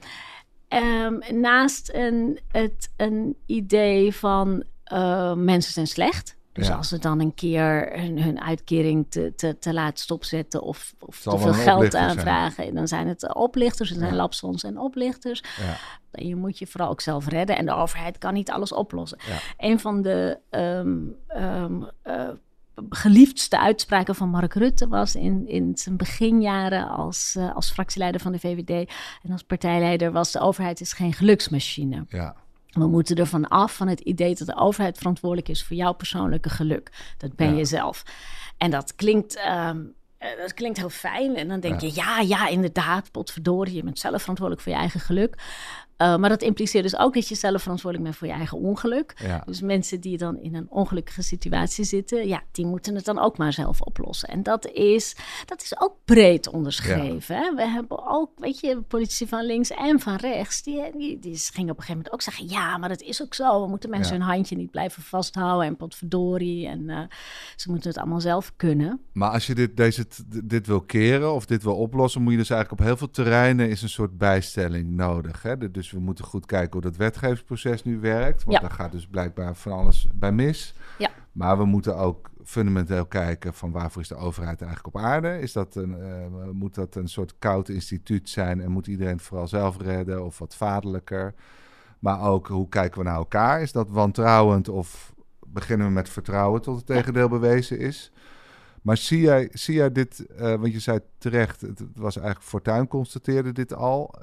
naast een, het, een idee van uh, mensen zijn slecht. Dus als ze dan een keer hun, hun uitkering te, te, te laat stopzetten of, of te veel geld aanvragen, dan zijn het oplichters, er zijn lapsons en oplichters. Ja. Je moet je vooral ook zelf redden en de overheid kan niet alles oplossen. Een van de um, um, uh, geliefdste uitspraken van Mark Rutte was in, in zijn beginjaren als, uh, als fractieleider van de VVD en als partijleider was de overheid is geen geluksmachine. Ja. We moeten ervan af van het idee dat de overheid verantwoordelijk is voor jouw persoonlijke geluk. Dat ben je zelf. En dat klinkt, um, dat klinkt heel fijn. En dan denk je, ja, ja, inderdaad, potverdorie, je bent zelf verantwoordelijk voor je eigen geluk. Uh, maar dat impliceert dus ook dat je zelf verantwoordelijk bent voor je eigen ongeluk. Ja. Dus mensen die dan in een ongelukkige situatie zitten, ja, die moeten het dan ook maar zelf oplossen. En dat is, dat is ook breed onderschreven. Ja. We hebben ook, weet je, politici van links en van rechts, die, die, die gingen op een gegeven moment ook zeggen: ja, maar dat is ook zo. We moeten mensen hun handje niet blijven vasthouden en potverdorie. En uh, ze moeten het allemaal zelf kunnen. Maar als je dit, deze, dit wil keren of dit wil oplossen, moet je dus eigenlijk op heel veel terreinen is een soort bijstelling nodig. Hè? Dus we moeten goed kijken hoe dat wetgevingsproces nu werkt. Want ja. daar gaat dus blijkbaar van alles bij mis. Ja. Maar we moeten ook fundamenteel kijken van waarvoor is de overheid eigenlijk op aarde? Is dat een, uh, moet dat een soort koud instituut zijn en moet iedereen vooral zelf redden of wat vaderlijker? Maar ook hoe kijken we naar elkaar? Is dat wantrouwend of beginnen we met vertrouwen tot het tegendeel bewezen is? Maar zie jij, zie jij dit, uh, want je zei terecht, het was eigenlijk Fortuin constateerde dit al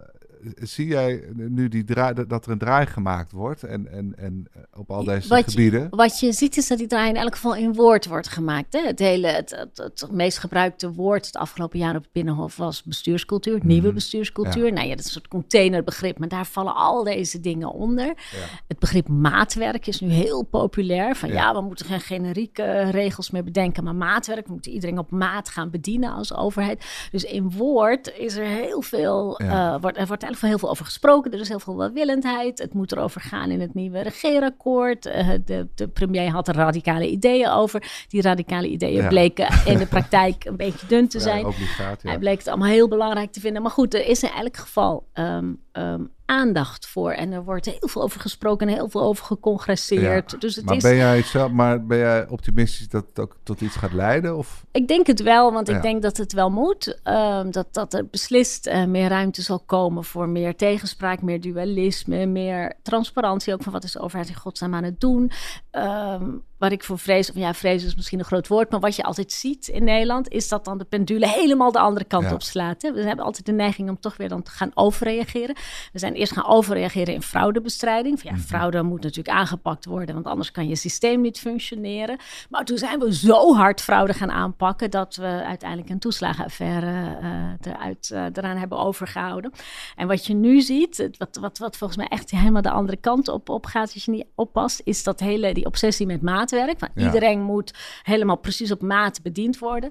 zie jij nu die draai, dat er een draai gemaakt wordt en, en, en eh, op al deze wat gebieden? Je, wat je ziet is dat die draai in elk geval in woord wordt gemaakt. Hè? Het, hele, het, het, het, meest gebruikte woord het afgelopen jaar op het Binnenhof was bestuurscultuur, mm nieuwe bestuurscultuur. Ja. Nou ja, dat is een soort containerbegrip, maar daar vallen al deze dingen onder. Ja. Het begrip maatwerk is nu heel populair. Van ja. ja, we moeten geen generieke regels meer bedenken, maar maatwerk. We moeten iedereen op maat gaan bedienen als overheid. Dus in woord is er heel veel, uh, wordt, er wordt heel veel over gesproken. Er is heel veel welwillendheid. Het moet erover gaan in het nieuwe regeerakkoord. Uh, de, de, premier had er radicale ideeën over. Die radicale ideeën ja. bleken in de [LAUGHS] praktijk een beetje dun te zijn. Ja, ja. Hij bleek het allemaal heel belangrijk te vinden. Maar goed, er is in elk geval um, um, aandacht voor. En er wordt heel veel over gesproken en heel veel over gecongresseerd. Ja. Dus het maar, is... ben jij zelf, maar ben jij optimistisch dat het ook tot iets gaat leiden? Of? Ik denk het wel, want ja. ik denk dat het wel moet. Um, dat, dat er beslist uh, meer ruimte zal komen voor meer tegenspraak, meer dualisme, meer transparantie ook van wat is de overheid in godsnaam aan het doen. Um, waar ik voor vrees, of ja, vrees is misschien een groot woord, maar wat je altijd ziet in Nederland, is dat dan de pendule helemaal de andere kant op slaat. Hè? We hebben altijd de neiging om toch weer dan te gaan overreageren. We zijn eerst gaan overreageren in fraudebestrijding. Ja, mhm. fraude moet natuurlijk aangepakt worden, want anders kan je systeem niet functioneren. Maar toen zijn we zo hard fraude gaan aanpakken dat we uiteindelijk een toeslagenaffaire uh, eruit, uh, eraan hebben overgehouden. En wat je nu ziet, wat, wat, wat volgens mij echt helemaal de andere kant op, op gaat als je niet oppast, is dat hele die obsessie met maat maatwerk. Want iedereen moet helemaal precies op maat bediend worden.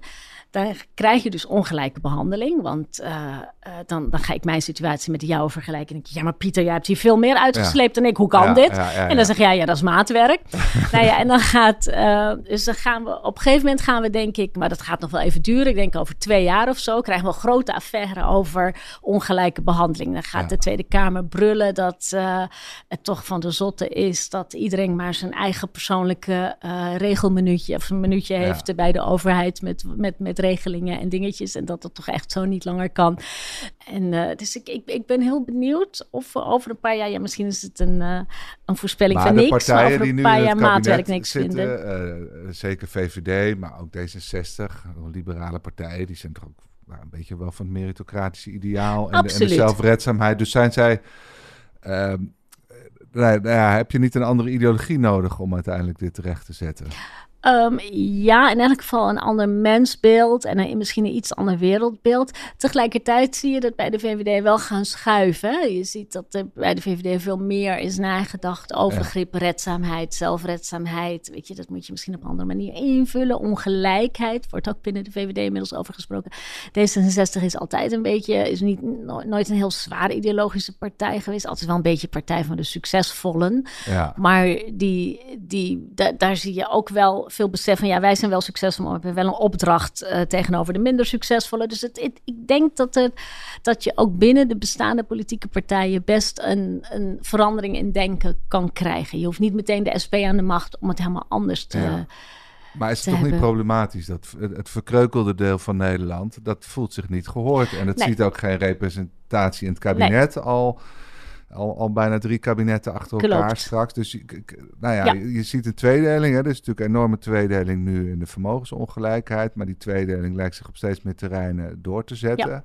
Dan krijg je dus ongelijke behandeling. Want uh, dan, dan ga ik mijn situatie met jou vergelijken. En denk ja, maar Pieter, jij hebt hier veel meer uitgesleept dan ik. Hoe kan dit? en dan zeg jij, ja, dat is maatwerk. [LAUGHS] nou ja, en dan gaat, uh, dus dan gaan we, op een gegeven moment gaan we denk ik, maar dat gaat nog wel even duren. Ik denk over twee jaar of zo, krijgen we een grote affaire over ongelijke behandeling. Dan gaat de Tweede Kamer brullen dat het toch van de zotte is dat iedereen maar zijn eigen persoonlijke uh, regelminuutje of een minuutje heeft bij de overheid met, met, met regelingen en dingetjes. En dat dat toch echt zo niet langer kan. En uh, dus ik, ik, ik ben heel benieuwd of over een paar jaar, ja, misschien is het een, uh, een voorspelling van niks, maar over een paar jaar maatwerk niks zitten, vinden. zeker VVD, maar ook D66, liberale partijen, die zijn toch ook nou, een beetje wel van het meritocratische ideaal en de, en de, zelfredzaamheid. Dus zijn zij. Uh, nou ja, heb je niet een andere ideologie nodig om uiteindelijk dit terecht te zetten? Um, ja, in elk geval een ander mensbeeld en een, misschien een iets ander wereldbeeld. Tegelijkertijd zie je dat bij de VVD wel gaan schuiven. Je ziet dat er bij de VVD veel meer is nagedacht over grip, redzaamheid, zelfredzaamheid. Weet je, dat moet je misschien op een andere manier invullen. Ongelijkheid wordt ook binnen de VVD inmiddels over gesproken. D66 is altijd een beetje, is niet, nooit een heel zwaar ideologische partij geweest. Altijd wel een beetje partij van de succesvollen. Ja. Maar die, die, daar zie je ook wel veel besef van ja, wij zijn wel succesvol, maar we hebben wel een opdracht uh, tegenover de minder succesvolle. Dus het, ik denk dat, het, dat je ook binnen de bestaande politieke partijen best een, een verandering in denken kan krijgen. Je hoeft niet meteen de SP aan de macht om het helemaal anders te. Ja. Maar is het toch niet problematisch dat het verkreukelde deel van Nederland, dat voelt zich niet gehoord en het ziet ook geen representatie in het kabinet al al, al bijna drie kabinetten achter elkaar straks. Dus nou ja, Je, ziet een tweedeling. Hè. Er is natuurlijk een enorme tweedeling nu in de vermogensongelijkheid. Maar die tweedeling lijkt zich op steeds meer terreinen door te zetten.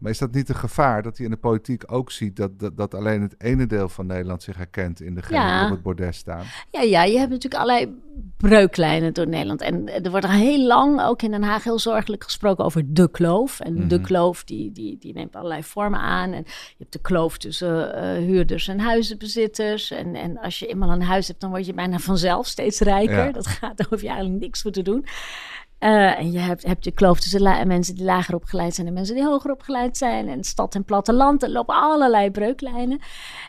Maar is dat niet een gevaar dat hij in de politiek ook ziet dat, dat, dat alleen het ene deel van Nederland zich herkent in degene ja. die op het bordes staan? Ja, ja, je hebt natuurlijk allerlei breuklijnen door Nederland. En er wordt er heel lang, ook in Den Haag, heel zorgelijk gesproken over de kloof. En de mhm. kloof die, die, die neemt allerlei vormen aan. En je hebt de kloof tussen uh, huurders en huizenbezitters. En, en als je eenmaal een huis hebt, dan word je bijna vanzelf steeds rijker. Dat gaat, daar hoef je eigenlijk niks voor te doen. Uh, en je hebt, hebt je kloof tussen mensen die lager opgeleid zijn en mensen die hoger opgeleid zijn. En stad en platteland. Er lopen allerlei breuklijnen.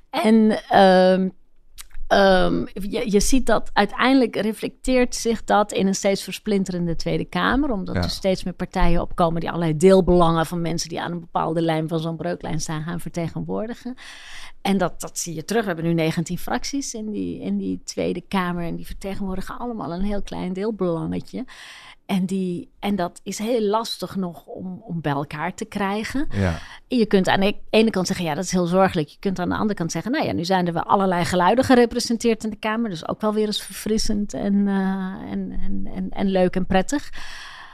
En um, um, je, je, ziet dat uiteindelijk reflecteert zich dat in een steeds versplinterende Tweede Kamer. Omdat er steeds meer partijen opkomen die allerlei deelbelangen van mensen die aan een bepaalde lijn van zo'n breuklijn staan gaan vertegenwoordigen. En dat, dat zie je terug. We hebben nu 19 fracties in die, in die Tweede Kamer. En die vertegenwoordigen allemaal een heel klein deelbelangetje. En, die, en dat is heel lastig nog om, om bij elkaar te krijgen. Ja. Je kunt aan de ene kant zeggen, ja, dat is heel zorgelijk. Je kunt aan de andere kant zeggen, nou ja, nu zijn er wel allerlei geluiden gerepresenteerd in de Kamer. Dus ook wel weer eens verfrissend en, uh, en, en, en, en, leuk en prettig.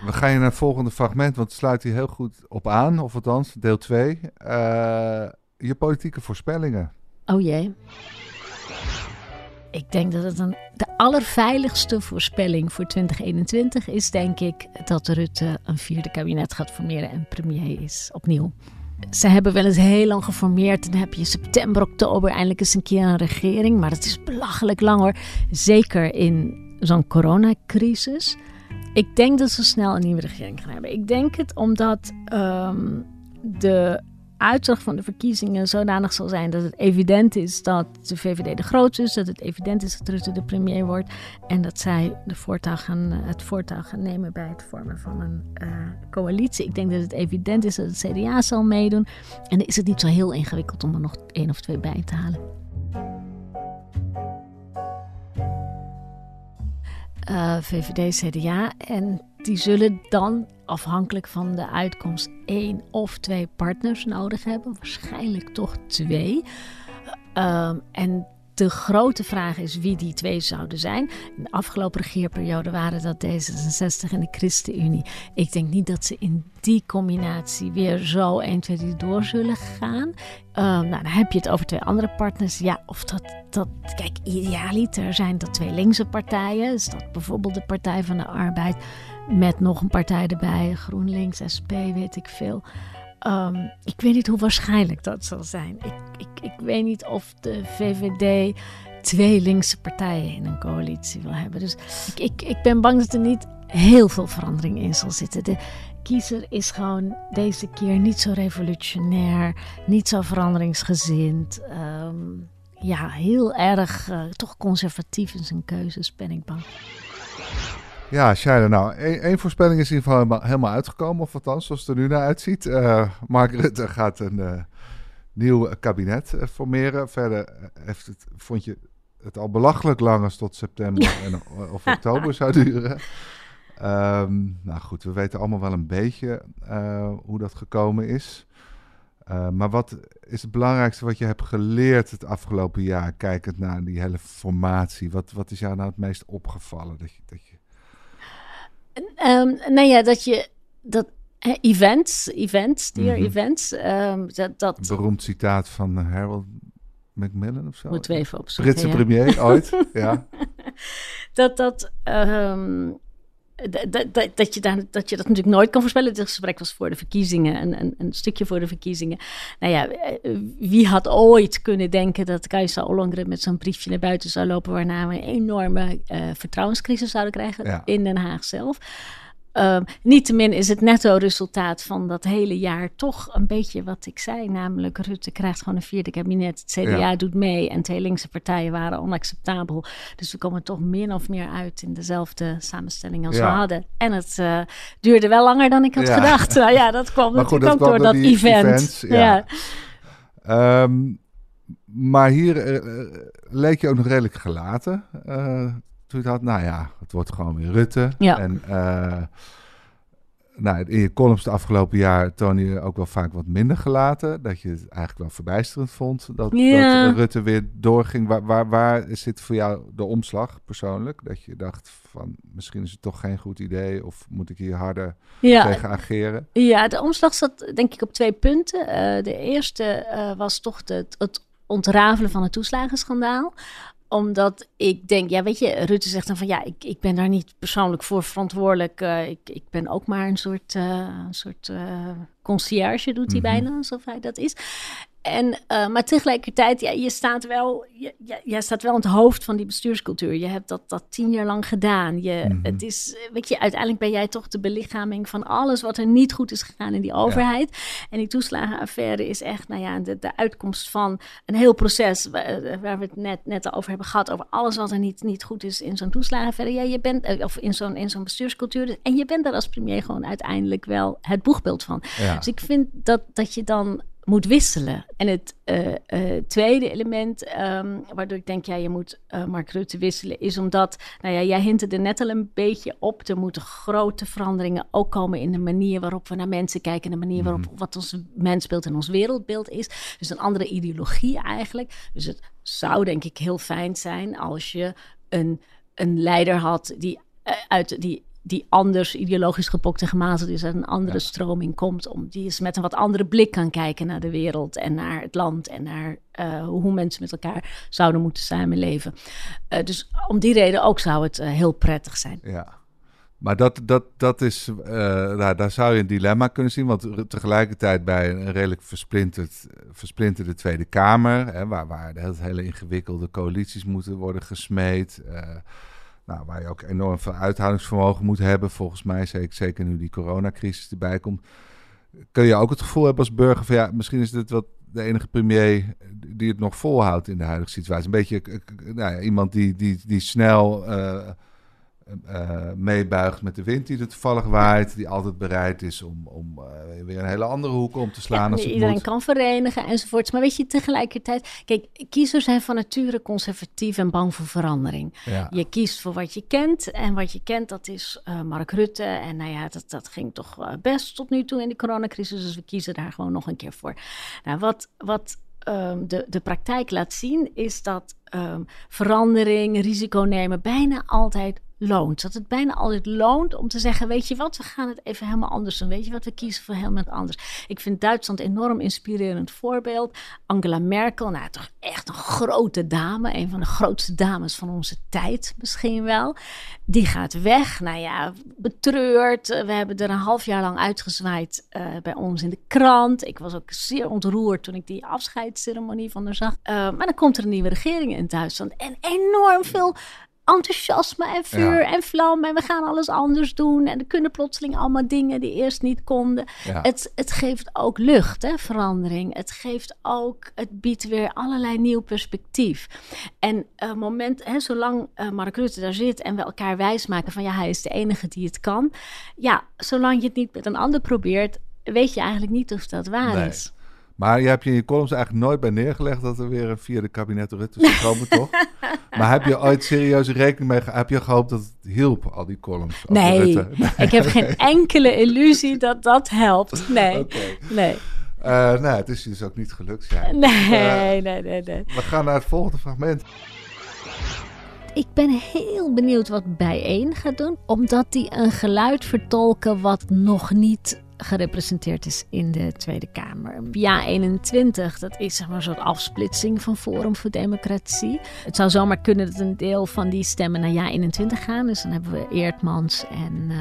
We gaan je naar het volgende fragment, want het sluit hier heel goed op aan. Of althans, deel 2. Uh, eh, je politieke voorspellingen. Oh jee. Ik denk dat het een, de allerveiligste voorspelling voor 2021 is, denk ik, dat Rutte een vierde kabinet gaat formeren en premier is opnieuw. Ze hebben wel eens heel lang geformeerd. Dan heb je september, oktober eindelijk eens een keer een regering. Maar dat is belachelijk lang hoor. Zeker in zo'n coronacrisis. Ik denk dat ze snel een nieuwe regering gaan hebben. Ik denk het omdat um, de uitslag van de verkiezingen zodanig zal zijn dat het evident is dat de VVD de grootste is, dat het evident is dat Rutte de premier wordt en dat zij de voortouw gaan, het voortouw gaan nemen bij het vormen van een uh, coalitie. Ik denk dat het evident is dat het CDA zal meedoen en dan is het niet zo heel ingewikkeld om er nog één of twee bij te halen. Uh, VVD, CDA en die zullen dan afhankelijk van de uitkomst één of twee partners nodig hebben. Waarschijnlijk toch twee. Ehm, en de grote vraag is wie die twee zouden zijn. In de afgelopen regeerperiode waren dat D66 en de ChristenUnie. Ik denk niet dat ze in die combinatie weer zo 1, 2, 3 door zullen gaan. Uh, nou, dan heb je het over twee andere partners. Ja, of dat, dat kijk, idealiter zijn dat twee linkse partijen. Is dat bijvoorbeeld de Partij van de Arbeid met nog een partij erbij, GroenLinks, SP, weet ik veel. Um, ik weet niet hoe waarschijnlijk dat zal zijn. Ik, ik, ik weet niet of de VVD twee linkse partijen in een coalitie wil hebben. Dus ik, ik, ik ben bang dat er niet heel veel verandering in zal zitten. De kiezer is gewoon deze keer niet zo revolutionair, niet zo veranderingsgezind. Um, ja, heel erg uh, toch conservatief in zijn keuzes, ben ik bang. Ja, Shaila, nou, één voorspelling is in ieder geval helemaal, uitgekomen. Of althans, zoals het er nu naar uitziet. Uh, Mark Rutte gaat een uh, nieuw kabinet uh, formeren. Verder heeft het, vond je het al belachelijk lang als tot september en, of [LAUGHS] oktober zou duren. Um, nou goed, we weten allemaal wel een beetje hoe dat gekomen is. maar wat is het belangrijkste wat je hebt geleerd het afgelopen jaar, kijkend naar die hele formatie? Wat, wat is jou nou het meest opgevallen? Dat je, dat je Um, nou ja, dat je dat events, events, dear mm events, um, dat, dat... Een beroemd citaat van Harold Macmillan of zo. Even opzoeken. Britse premier ooit, [LAUGHS] ja. Dat dat um, dat, dat, dat, je daar, dat je dat natuurlijk nooit kan voorspellen. Het gesprek was voor de verkiezingen, een, een, een, stukje voor de verkiezingen. Nou ja, eh, wie had ooit kunnen denken dat Kajsa Ollongren met zo'n briefje naar buiten zou lopen... waarna we een enorme uh, vertrouwenscrisis zouden krijgen in Den Haag zelf. Uh, Niettemin is het netto-resultaat van dat hele jaar toch een beetje wat ik zei. Namelijk, Rutte krijgt gewoon een vierde kabinet. Het CDA doet mee en twee linkse partijen waren onacceptabel. Dus we komen toch min of meer uit in dezelfde samenstelling als we hadden. En het uh, duurde wel langer dan ik had gedacht. nou ja, dat kwam [LAUGHS] natuurlijk ook door dat event. Events, ja. Um, maar hier uh, leek je ook nog redelijk gelaten toen had, nou ja, het wordt gewoon weer Rutte. Ja. En uh, nou, in je columns de afgelopen jaar toon je ook wel vaak wat minder gelaten. Dat je het eigenlijk wel verbijsterend vond dat, ja. dat Rutte weer doorging. Waar, waar, waar zit voor jou de omslag persoonlijk? Dat je dacht van misschien is het toch geen goed idee of moet ik hier harder tegen ageren? Ja, de omslag zat denk ik op twee punten. Uh, de eerste uh, was toch de, het ontrafelen van het toeslagenschandaal omdat ik denk, ja, weet je, Rutte zegt dan van ja, ik, ik ben daar niet persoonlijk voor verantwoordelijk. Uh, ik, ik ben ook maar een soort, uh, een soort uh, concierge, doet hij mm -hmm. bijna, alsof hij dat is. En, uh, maar tegelijkertijd, ja, je staat wel, je, je, je, staat wel aan het hoofd van die bestuurscultuur. Je hebt dat, dat tien jaar lang gedaan. Je, mm -hmm. Het is, weet je, uiteindelijk ben jij toch de belichaming van alles wat er niet goed is gegaan in die overheid. Ja. En die toeslagenaffaire is echt, nou ja, de, de uitkomst van een heel proces waar, waar we het net, net over hebben gehad. Over alles wat er niet, niet goed is in zo'n toeslagenaffaire. Ja, je bent, of in zo'n, in zo'n bestuurscultuur. En je bent daar als premier gewoon uiteindelijk wel het boegbeeld van. Ja. Dus ik vind dat, dat je dan moet wisselen. En het uh, uh, tweede element, um, waardoor ik denk, ja, je moet uh, Mark Rutte wisselen, is omdat, nou ja, jij hint er net al een beetje op, er moeten grote veranderingen ook komen in de manier waarop we naar mensen kijken, de manier waarop mm. wat ons mensbeeld en ons wereldbeeld is. Dus een andere ideologie eigenlijk. Dus het zou denk ik heel fijn zijn als je een, een leider had die uit die die anders ideologisch gepokt en gemazeld is en een andere ja. stroming komt. Om, die is met een wat andere blik kan kijken naar de wereld en naar het land en naar uh, hoe mensen met elkaar zouden moeten samenleven. Uh, dus om die reden ook zou het uh, heel prettig zijn. Ja. Maar dat, dat, dat is, nou, daar zou je een dilemma kunnen zien. Want tegelijkertijd bij een redelijk versplinterd, versplinterde Tweede Kamer, hè, waar, waar de hele ingewikkelde coalities moeten worden gesmeed. Nou, waar je ook enorm veel uithoudingsvermogen moet hebben, volgens mij, zeker, nu die coronacrisis erbij komt. Kun je ook het gevoel hebben als burger van ja, misschien is dit wat de enige premier die het nog volhoudt in de huidige situatie. Een beetje nou ja, iemand die, die, die snel uh, uh, meebuigt met de wind die er toevallig waait. Die altijd bereid is om, om uh, weer een hele andere hoek om te slaan. Ja, als iedereen moet. kan verenigen enzovoorts. Maar weet je, tegelijkertijd... Kijk, kiezers zijn van nature conservatief en bang voor verandering. Ja. Je kiest voor wat je kent. En wat je kent, dat is uh, Mark Rutte. En nou ja, dat, dat ging toch best tot nu toe in de coronacrisis. Dus we kiezen daar gewoon nog een keer voor. Nou, wat... wat ehm, de, de praktijk laat zien, is dat ehm, verandering, risico nemen bijna altijd loont. Dat het bijna altijd loont om te zeggen: Weet je wat, we gaan het even helemaal anders doen. Weet je wat, we kiezen voor helemaal anders. Ik vind Duitsland een enorm inspirerend voorbeeld. Angela Merkel, nou toch echt een grote dame, een van de grootste dames van onze tijd misschien wel. Die gaat weg, nou ja, betreurd. We hebben er een half jaar lang uitgezwaaid uh, bij ons in de krant. Ik was ook zeer ontroerd toen ik die afscheidsceremonie van haar zag. Uh, maar dan komt er een nieuwe regering in Duitsland en enorm veel enthousiasme en vuur en vlam. En we gaan alles anders doen. En er kunnen plotseling allemaal dingen die eerst niet konden. Het, het geeft ook lucht, hè, verandering. Het geeft ook, het biedt weer allerlei nieuw perspectief. En uh, moment, hè, zolang uh, Mark Rutte daar zit en we elkaar wijsmaken van ja, hij is de enige die het kan. Ja, zolang je het niet met een ander probeert, weet je eigenlijk niet of dat waar is. Maar je hebt je in je columns eigenlijk nooit bij neergelegd dat er weer een vierde kabinet Rutte zou komen, [LAUGHS] toch? Maar heb je ooit serieus rekening mee Heb je gehoopt dat het hielp, al die columns? Nee, [LAUGHS] nee, ik heb geen enkele illusie dat dat helpt. Nee, nee. Uh, nou, het is dus ook niet gelukt. Ja. Nee, uh, nee, nee, nee. We gaan naar het volgende fragment. Ik ben heel benieuwd wat Bijeen gaat doen, omdat die een geluid vertolken wat nog niet gerepresenteerd is in de Tweede Kamer. Ja 21, dat is zeg maar een soort afsplitsing van Forum voor Democratie. Het zou zomaar kunnen dat een deel van die stemmen naar Ja 21 gaan. Dus dan hebben we Eertmans en uh,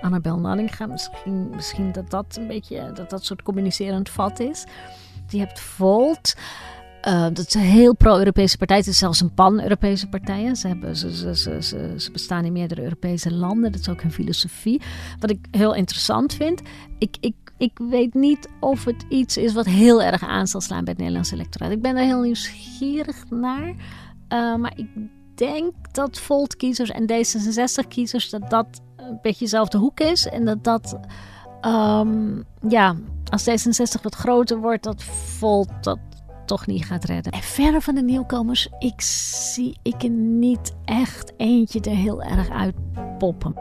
Annabel Nallinga. Misschien, misschien dat dat een beetje dat dat soort communicerend vat is. Je hebt Volt. Uh, dat is een heel pro-Europese partij. Het is zelfs een pan-Europese partij. Ze, hebben, ze, ze, ze, ze, bestaan in meerdere Europese landen. Dat is ook hun filosofie. Wat ik heel interessant vind. Ik, ik, ik weet niet of het iets is wat heel erg aan zal slaan bij het Nederlandse electoraat. Ik ben er heel nieuwsgierig naar. Uh, maar ik denk dat Volt-kiezers en D66-kiezers... dat dat een beetje dezelfde hoek is. En dat dat... Um, ja, als D66 wat groter wordt, dat Volt dat toch niet gaat redden. En verder van de nieuwkomers, ik zie ik er niet echt eentje er heel erg uit poppen.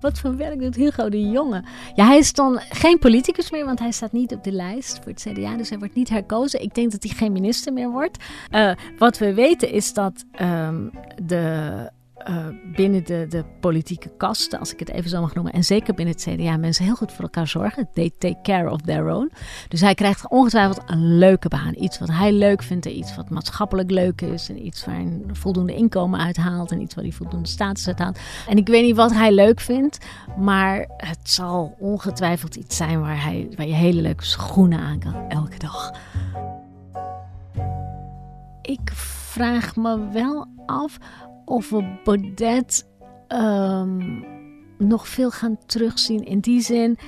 Wat voor werk doet Hugo de Jonge? Ja, hij is dan geen politicus meer, want hij staat niet op de lijst voor het CDA. Dus hij wordt niet herkozen. Ik denk dat hij geen minister meer wordt. Uh, wat we weten is dat um, de uh, binnen de, de politieke kasten, als ik het even zo mag noemen, en zeker binnen het CDA, mensen heel goed voor elkaar zorgen. They take care of their own. Dus hij krijgt ongetwijfeld een leuke baan. Iets wat hij leuk vindt, iets wat maatschappelijk leuk is, en iets waar hij voldoende inkomen uithaalt, en iets waar hij voldoende status uithaalt. En ik weet niet wat hij leuk vindt, maar het zal ongetwijfeld iets zijn waar, hij, waar je hele leuke schoenen aan kan elke dag. Ik vraag me wel af of we Baudet um, nog veel gaan terugzien. In die zin,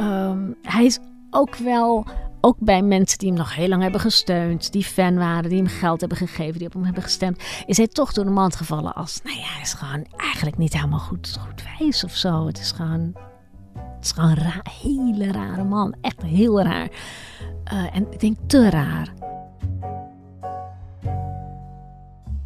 um, hij is ook wel, ook bij mensen die hem nog heel lang hebben gesteund, die fan waren, die hem geld hebben gegeven, die op hem hebben gestemd, is hij toch door de mand gevallen als, nou ja, hij is gewoon eigenlijk niet helemaal goed, goed wijs of zo. Het is gewoon, het is gewoon een hele rare man, echt heel raar. Uh, en ik denk te raar.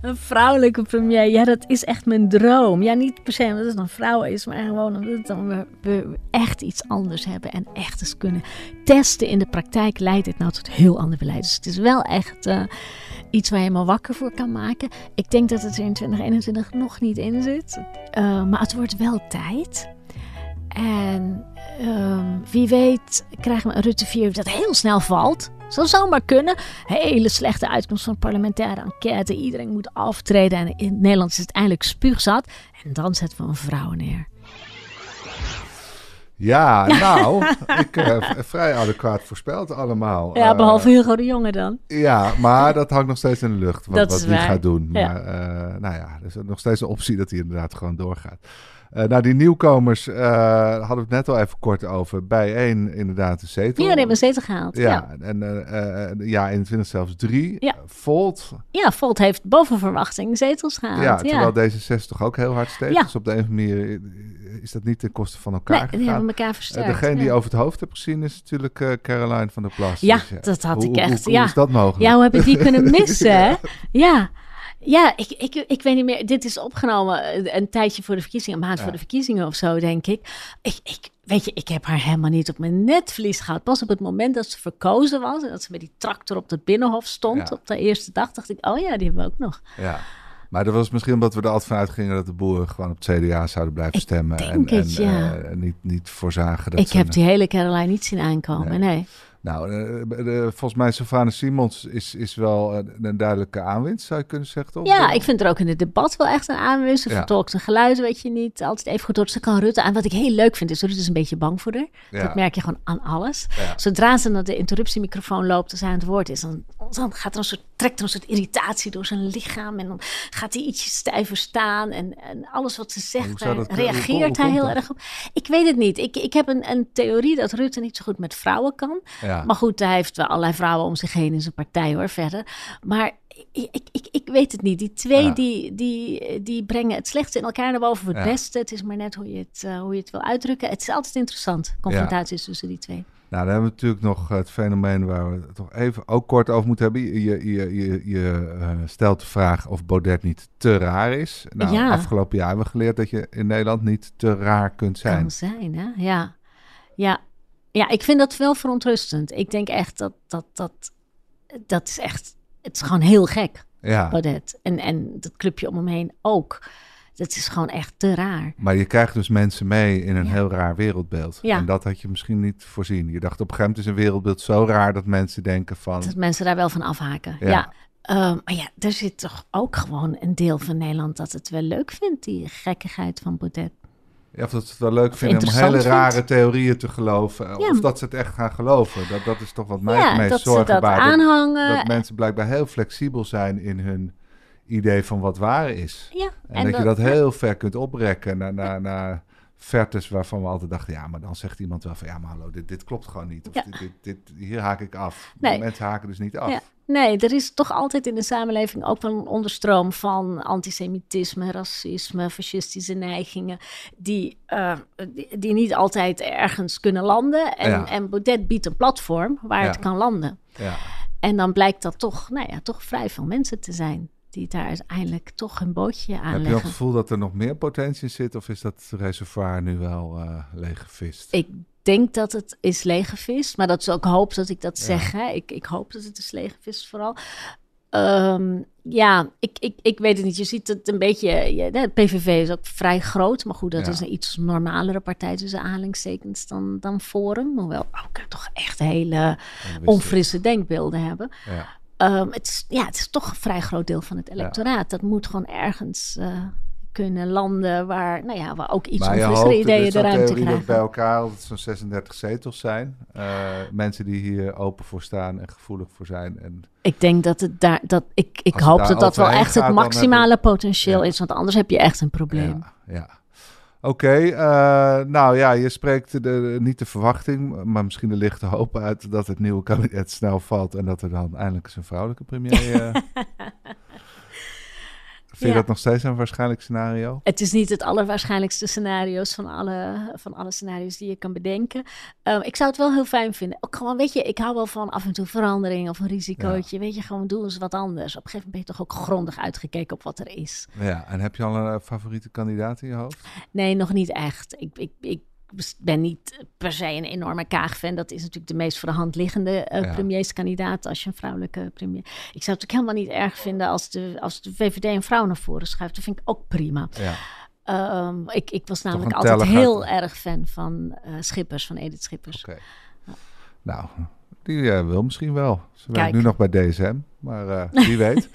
Een vrouwelijke premier, ja, dat is echt mijn droom. Ja, niet per se omdat het een vrouw is, maar gewoon omdat we, echt iets anders hebben en echt eens kunnen testen in de praktijk. Leidt dit nou tot heel ander beleid? Dus het is wel echt uh, iets waar je me wakker voor kan maken. Ik denk dat het er in 2021 nog niet in zit, uh, maar het wordt wel tijd. En um, wie weet krijgen we een Rutte 4 dat heel snel valt. Zou zomaar kunnen. Hele slechte uitkomst van parlementaire enquête. Iedereen moet aftreden. En in Nederland is het eindelijk spuugzat. En dan zetten we een vrouw neer. Ja, [LAUGHS] nou, ik uh, vrij adequaat voorspeld allemaal. Ja, behalve Hugo de Jonge dan. Ja, maar dat hangt nog steeds in de lucht, wat, wat hij gaat doen. Maar ja. Uh, nou ja, er is nog steeds een optie dat hij inderdaad gewoon doorgaat. Uh, nou, die nieuwkomers uh, hadden we het net al even kort over. Bij één inderdaad een zetel. Ja, die hebben een zetel gehaald. Ja, ja. en uh, ja, 21 zelfs drie. Ja. Volt. Ja, Volt heeft boven verwachting zetels gehaald. Ja, terwijl deze zes toch ook heel hard steekt. Ja. Dus op de een of andere manier is dat niet ten koste van elkaar nee, gegaan. die hebben elkaar versterkt. degene die over het hoofd heb gezien is natuurlijk Caroline van der Plas. Ja, dus, dat had hoe, ik echt. Hoe, ja. hoe is dat mogelijk? Ja, hoe heb ik die kunnen [LAUGHS] missen? ja. Ja, ik, ik, ik weet niet meer. Dit is opgenomen een tijdje voor de verkiezingen, een maand voor de verkiezingen of zo, denk ik. Ik, ik. Weet je, ik heb haar helemaal niet op mijn netvlies gehad. Pas op het moment dat ze verkozen was en dat ze met die tractor op het binnenhof stond op de eerste dag, dacht ik, oh ja, die hebben we ook nog. Ja. Maar dat was misschien omdat we er altijd vanuit gingen dat de boeren gewoon op het CDA zouden blijven stemmen. en, en, ja. uh, niet, niet voorzagen. Dat ik heb die hele Caroline niet zien aankomen, nee. Nou, uh, volgens mij Sylvana Simons is, is wel een, een, duidelijke aanwinst, zou je kunnen zeggen, toch? Ja, ik vind er ook in het debat wel echt een aanwinst. Ze ja. vertolkt zijn geluid, weet je niet. Altijd even goed door. Ze kan Rutte aan. Wat ik heel leuk vind, is Rutte is een beetje bang voor haar. Ja. Dat merk je gewoon aan alles. Ja. Zodra ze naar de interruptiemicrofoon loopt als hij aan het woord is, dan, dan gaat er een soort, trekt er een soort irritatie door zijn lichaam. En dan gaat hij ietsje stijver staan. En, en alles wat ze zegt, reageert hij heel erg op. Ik weet het niet. Ik, ik heb een, een theorie dat Rutte niet zo goed met vrouwen kan. Maar goed, hij heeft wel allerlei vrouwen om zich heen in zijn partij hoor, verder. Maar ik, ik, ik weet het niet. Die twee die, die, die brengen het slechtste in elkaar naar boven voor het beste. Het is maar net hoe je het, uh, hoe je het wil uitdrukken. Het is altijd interessant, confrontaties tussen die twee. Nou, dan hebben we natuurlijk nog het fenomeen waar we het toch even ook kort over moeten hebben. Je, je, je, je uh, stelt de vraag of Baudet niet te raar is. Nou, ja. afgelopen jaar hebben we geleerd dat je in Nederland niet te raar kunt zijn. Kan zijn, hè? Ja. Ja, ja, ik vind dat wel verontrustend. Ik denk echt dat dat, dat, dat is echt, het is gewoon heel gek, ja. Baudet. En, en dat clubje om hem heen ook. Dat is gewoon echt te raar. Maar je krijgt dus mensen mee in een heel raar wereldbeeld. Ja. En dat had je misschien niet voorzien. Je dacht op een gegeven moment is een wereldbeeld zo raar dat mensen denken van... Dat mensen daar wel van afhaken, ja. Um, maar ja, er zit toch ook gewoon een deel van Nederland dat het wel leuk vindt, die gekkigheid van Baudet. Of dat ze het wel leuk vinden om hele rare theorieën te geloven. Ja. Of dat ze het echt gaan geloven. Dat, dat is toch wat mij ja, het meest zorgen dat baart. aanhangen. Dat, dat, mensen blijkbaar heel flexibel zijn in hun idee van wat waar is. Ja, en, en dat, dat, je dat heel ver kunt oprekken naar, naar, naar vertes waarvan we altijd dachten... ja, maar dan zegt iemand wel van... ja, maar hallo, dit, dit klopt gewoon niet. Of Ja. dit, dit, dit, hier haak ik af. Nee. Mensen haken dus niet af. Ja. Nee, er is toch altijd in de samenleving ook wel een onderstroom van antisemitisme, racisme, fascistische neigingen, die, uh, die, die, niet altijd ergens kunnen landen. En, Ja. en Baudet biedt een platform waar het kan landen. Ja. En dan blijkt dat toch, nou ja, toch vrij veel mensen te zijn die daar uiteindelijk toch een bootje Heb je het gevoel dat er nog meer potentie in zit? Of is dat reservoir nu wel eh leeggevist? Ik denk dat het is leeggevist, maar dat is ook hoop dat ik dat Ja. zeg. Hè? Ik, ik hoop dat het is leeggevist vooral. Ehm, ja, ik, ik, ik weet het niet. Je ziet het een beetje. Ja, de PVV is ook vrij groot, maar goed, dat Ja. is een iets normalere partij tussen aanhalingstekens dan, dan Forum. Hoewel ook toch echt hele onfrisse denkbeelden hebben. Ja. Ehm, het, is, ja, het is toch een vrij groot deel van het electoraat. Dat moet gewoon ergens eh, kunnen landen waar, nou ja, waar ook iets maar onfrissere ideeën dus de dat ruimte krijgen. bij elkaar altijd zo'n 36 zetels zijn. Eh, mensen die hier open voor staan en gevoelig voor zijn. En Ik denk dat het daar, dat ik, ik het hoop dat dat wel echt het gaat, maximale potentieel Ja. is, want anders heb je echt een probleem. Ja, ja. Oké, eh, nou ja, je spreekt de, niet de verwachting, maar misschien de lichte hoop uit dat het nieuwe kabinet snel valt en dat er dan eindelijk eens een vrouwelijke premier. [LAUGHS] Vind je dat nog steeds een waarschijnlijk scenario? Het is niet het allerwaarschijnlijkste scenario's van alle, van alle scenario's die je kan bedenken. Ehm, ik zou het wel heel fijn vinden. Ook gewoon, weet je, ik hou wel van af en toe verandering of een risicootje. Weet je, gewoon doen eens wat anders. Op een gegeven moment ben je toch ook grondig uitgekeken op wat er is. Ja, en heb je al een eh, favoriete kandidaat in je hoofd? Nee, nog niet echt. Ik, ik, ik ben niet per se een enorme Kaag-fan. Dat is natuurlijk de meest voor de hand liggende eh, Ja. premierskandidaat als je een vrouwelijke premier... Ik zou het ook helemaal niet erg vinden als de, als de VVD een vrouw naar voren schuift. Dat vind ik ook prima. Ja. Ehm, ik, ik was namelijk altijd heel erg fan van eh, Schippers, van Edith Schippers. Nou, die eh, wil misschien wel. Ze werkt nu nog bij DSM, maar eh, [LAUGHS] wie weet.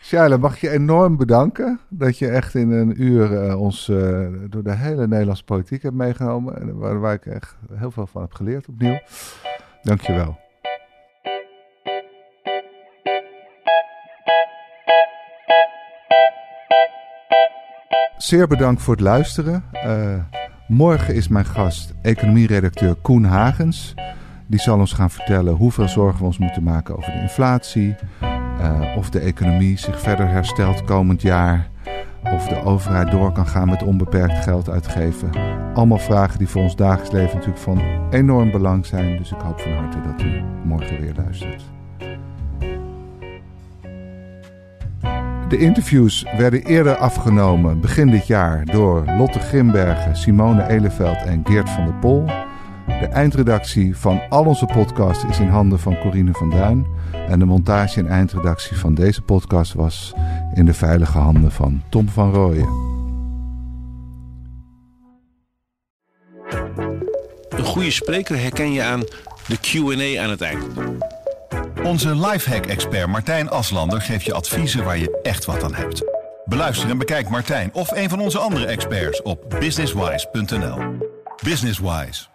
Shaila, mag ik je enorm bedanken dat je echt in een uur eh, ons door de hele Nederlandse politiek hebt meegenomen. En waar, waar ik echt heel veel van heb geleerd opnieuw. Dank je wel. Zeer bedankt voor het luisteren. Morgen is mijn gast economieredacteur Koen Hagens. Die zal ons gaan vertellen hoeveel zorgen we ons moeten maken over de inflatie. eh, of de economie zich verder herstelt komend jaar. Of de overheid door kan gaan met onbeperkt geld uitgeven. Allemaal vragen die voor ons dagelijks leven natuurlijk van enorm belang zijn. Dus ik hoop van harte dat u morgen weer luistert. De interviews werden eerder afgenomen begin dit jaar door Lotte Grimbergen, Simone Eleveld en Geert van der Pol. De eindredactie van al onze podcasts is in handen van Corine van Duin. En de montage en eindredactie van deze podcast was in de veilige handen van Tom van Rooyen. Een goede spreker herken je aan de QA aan het eind. Onze lifehack-expert Martijn Aslander geeft je adviezen waar je echt wat aan hebt. Beluister en bekijk Martijn of een van onze andere experts op businesswise.nl. Businesswise,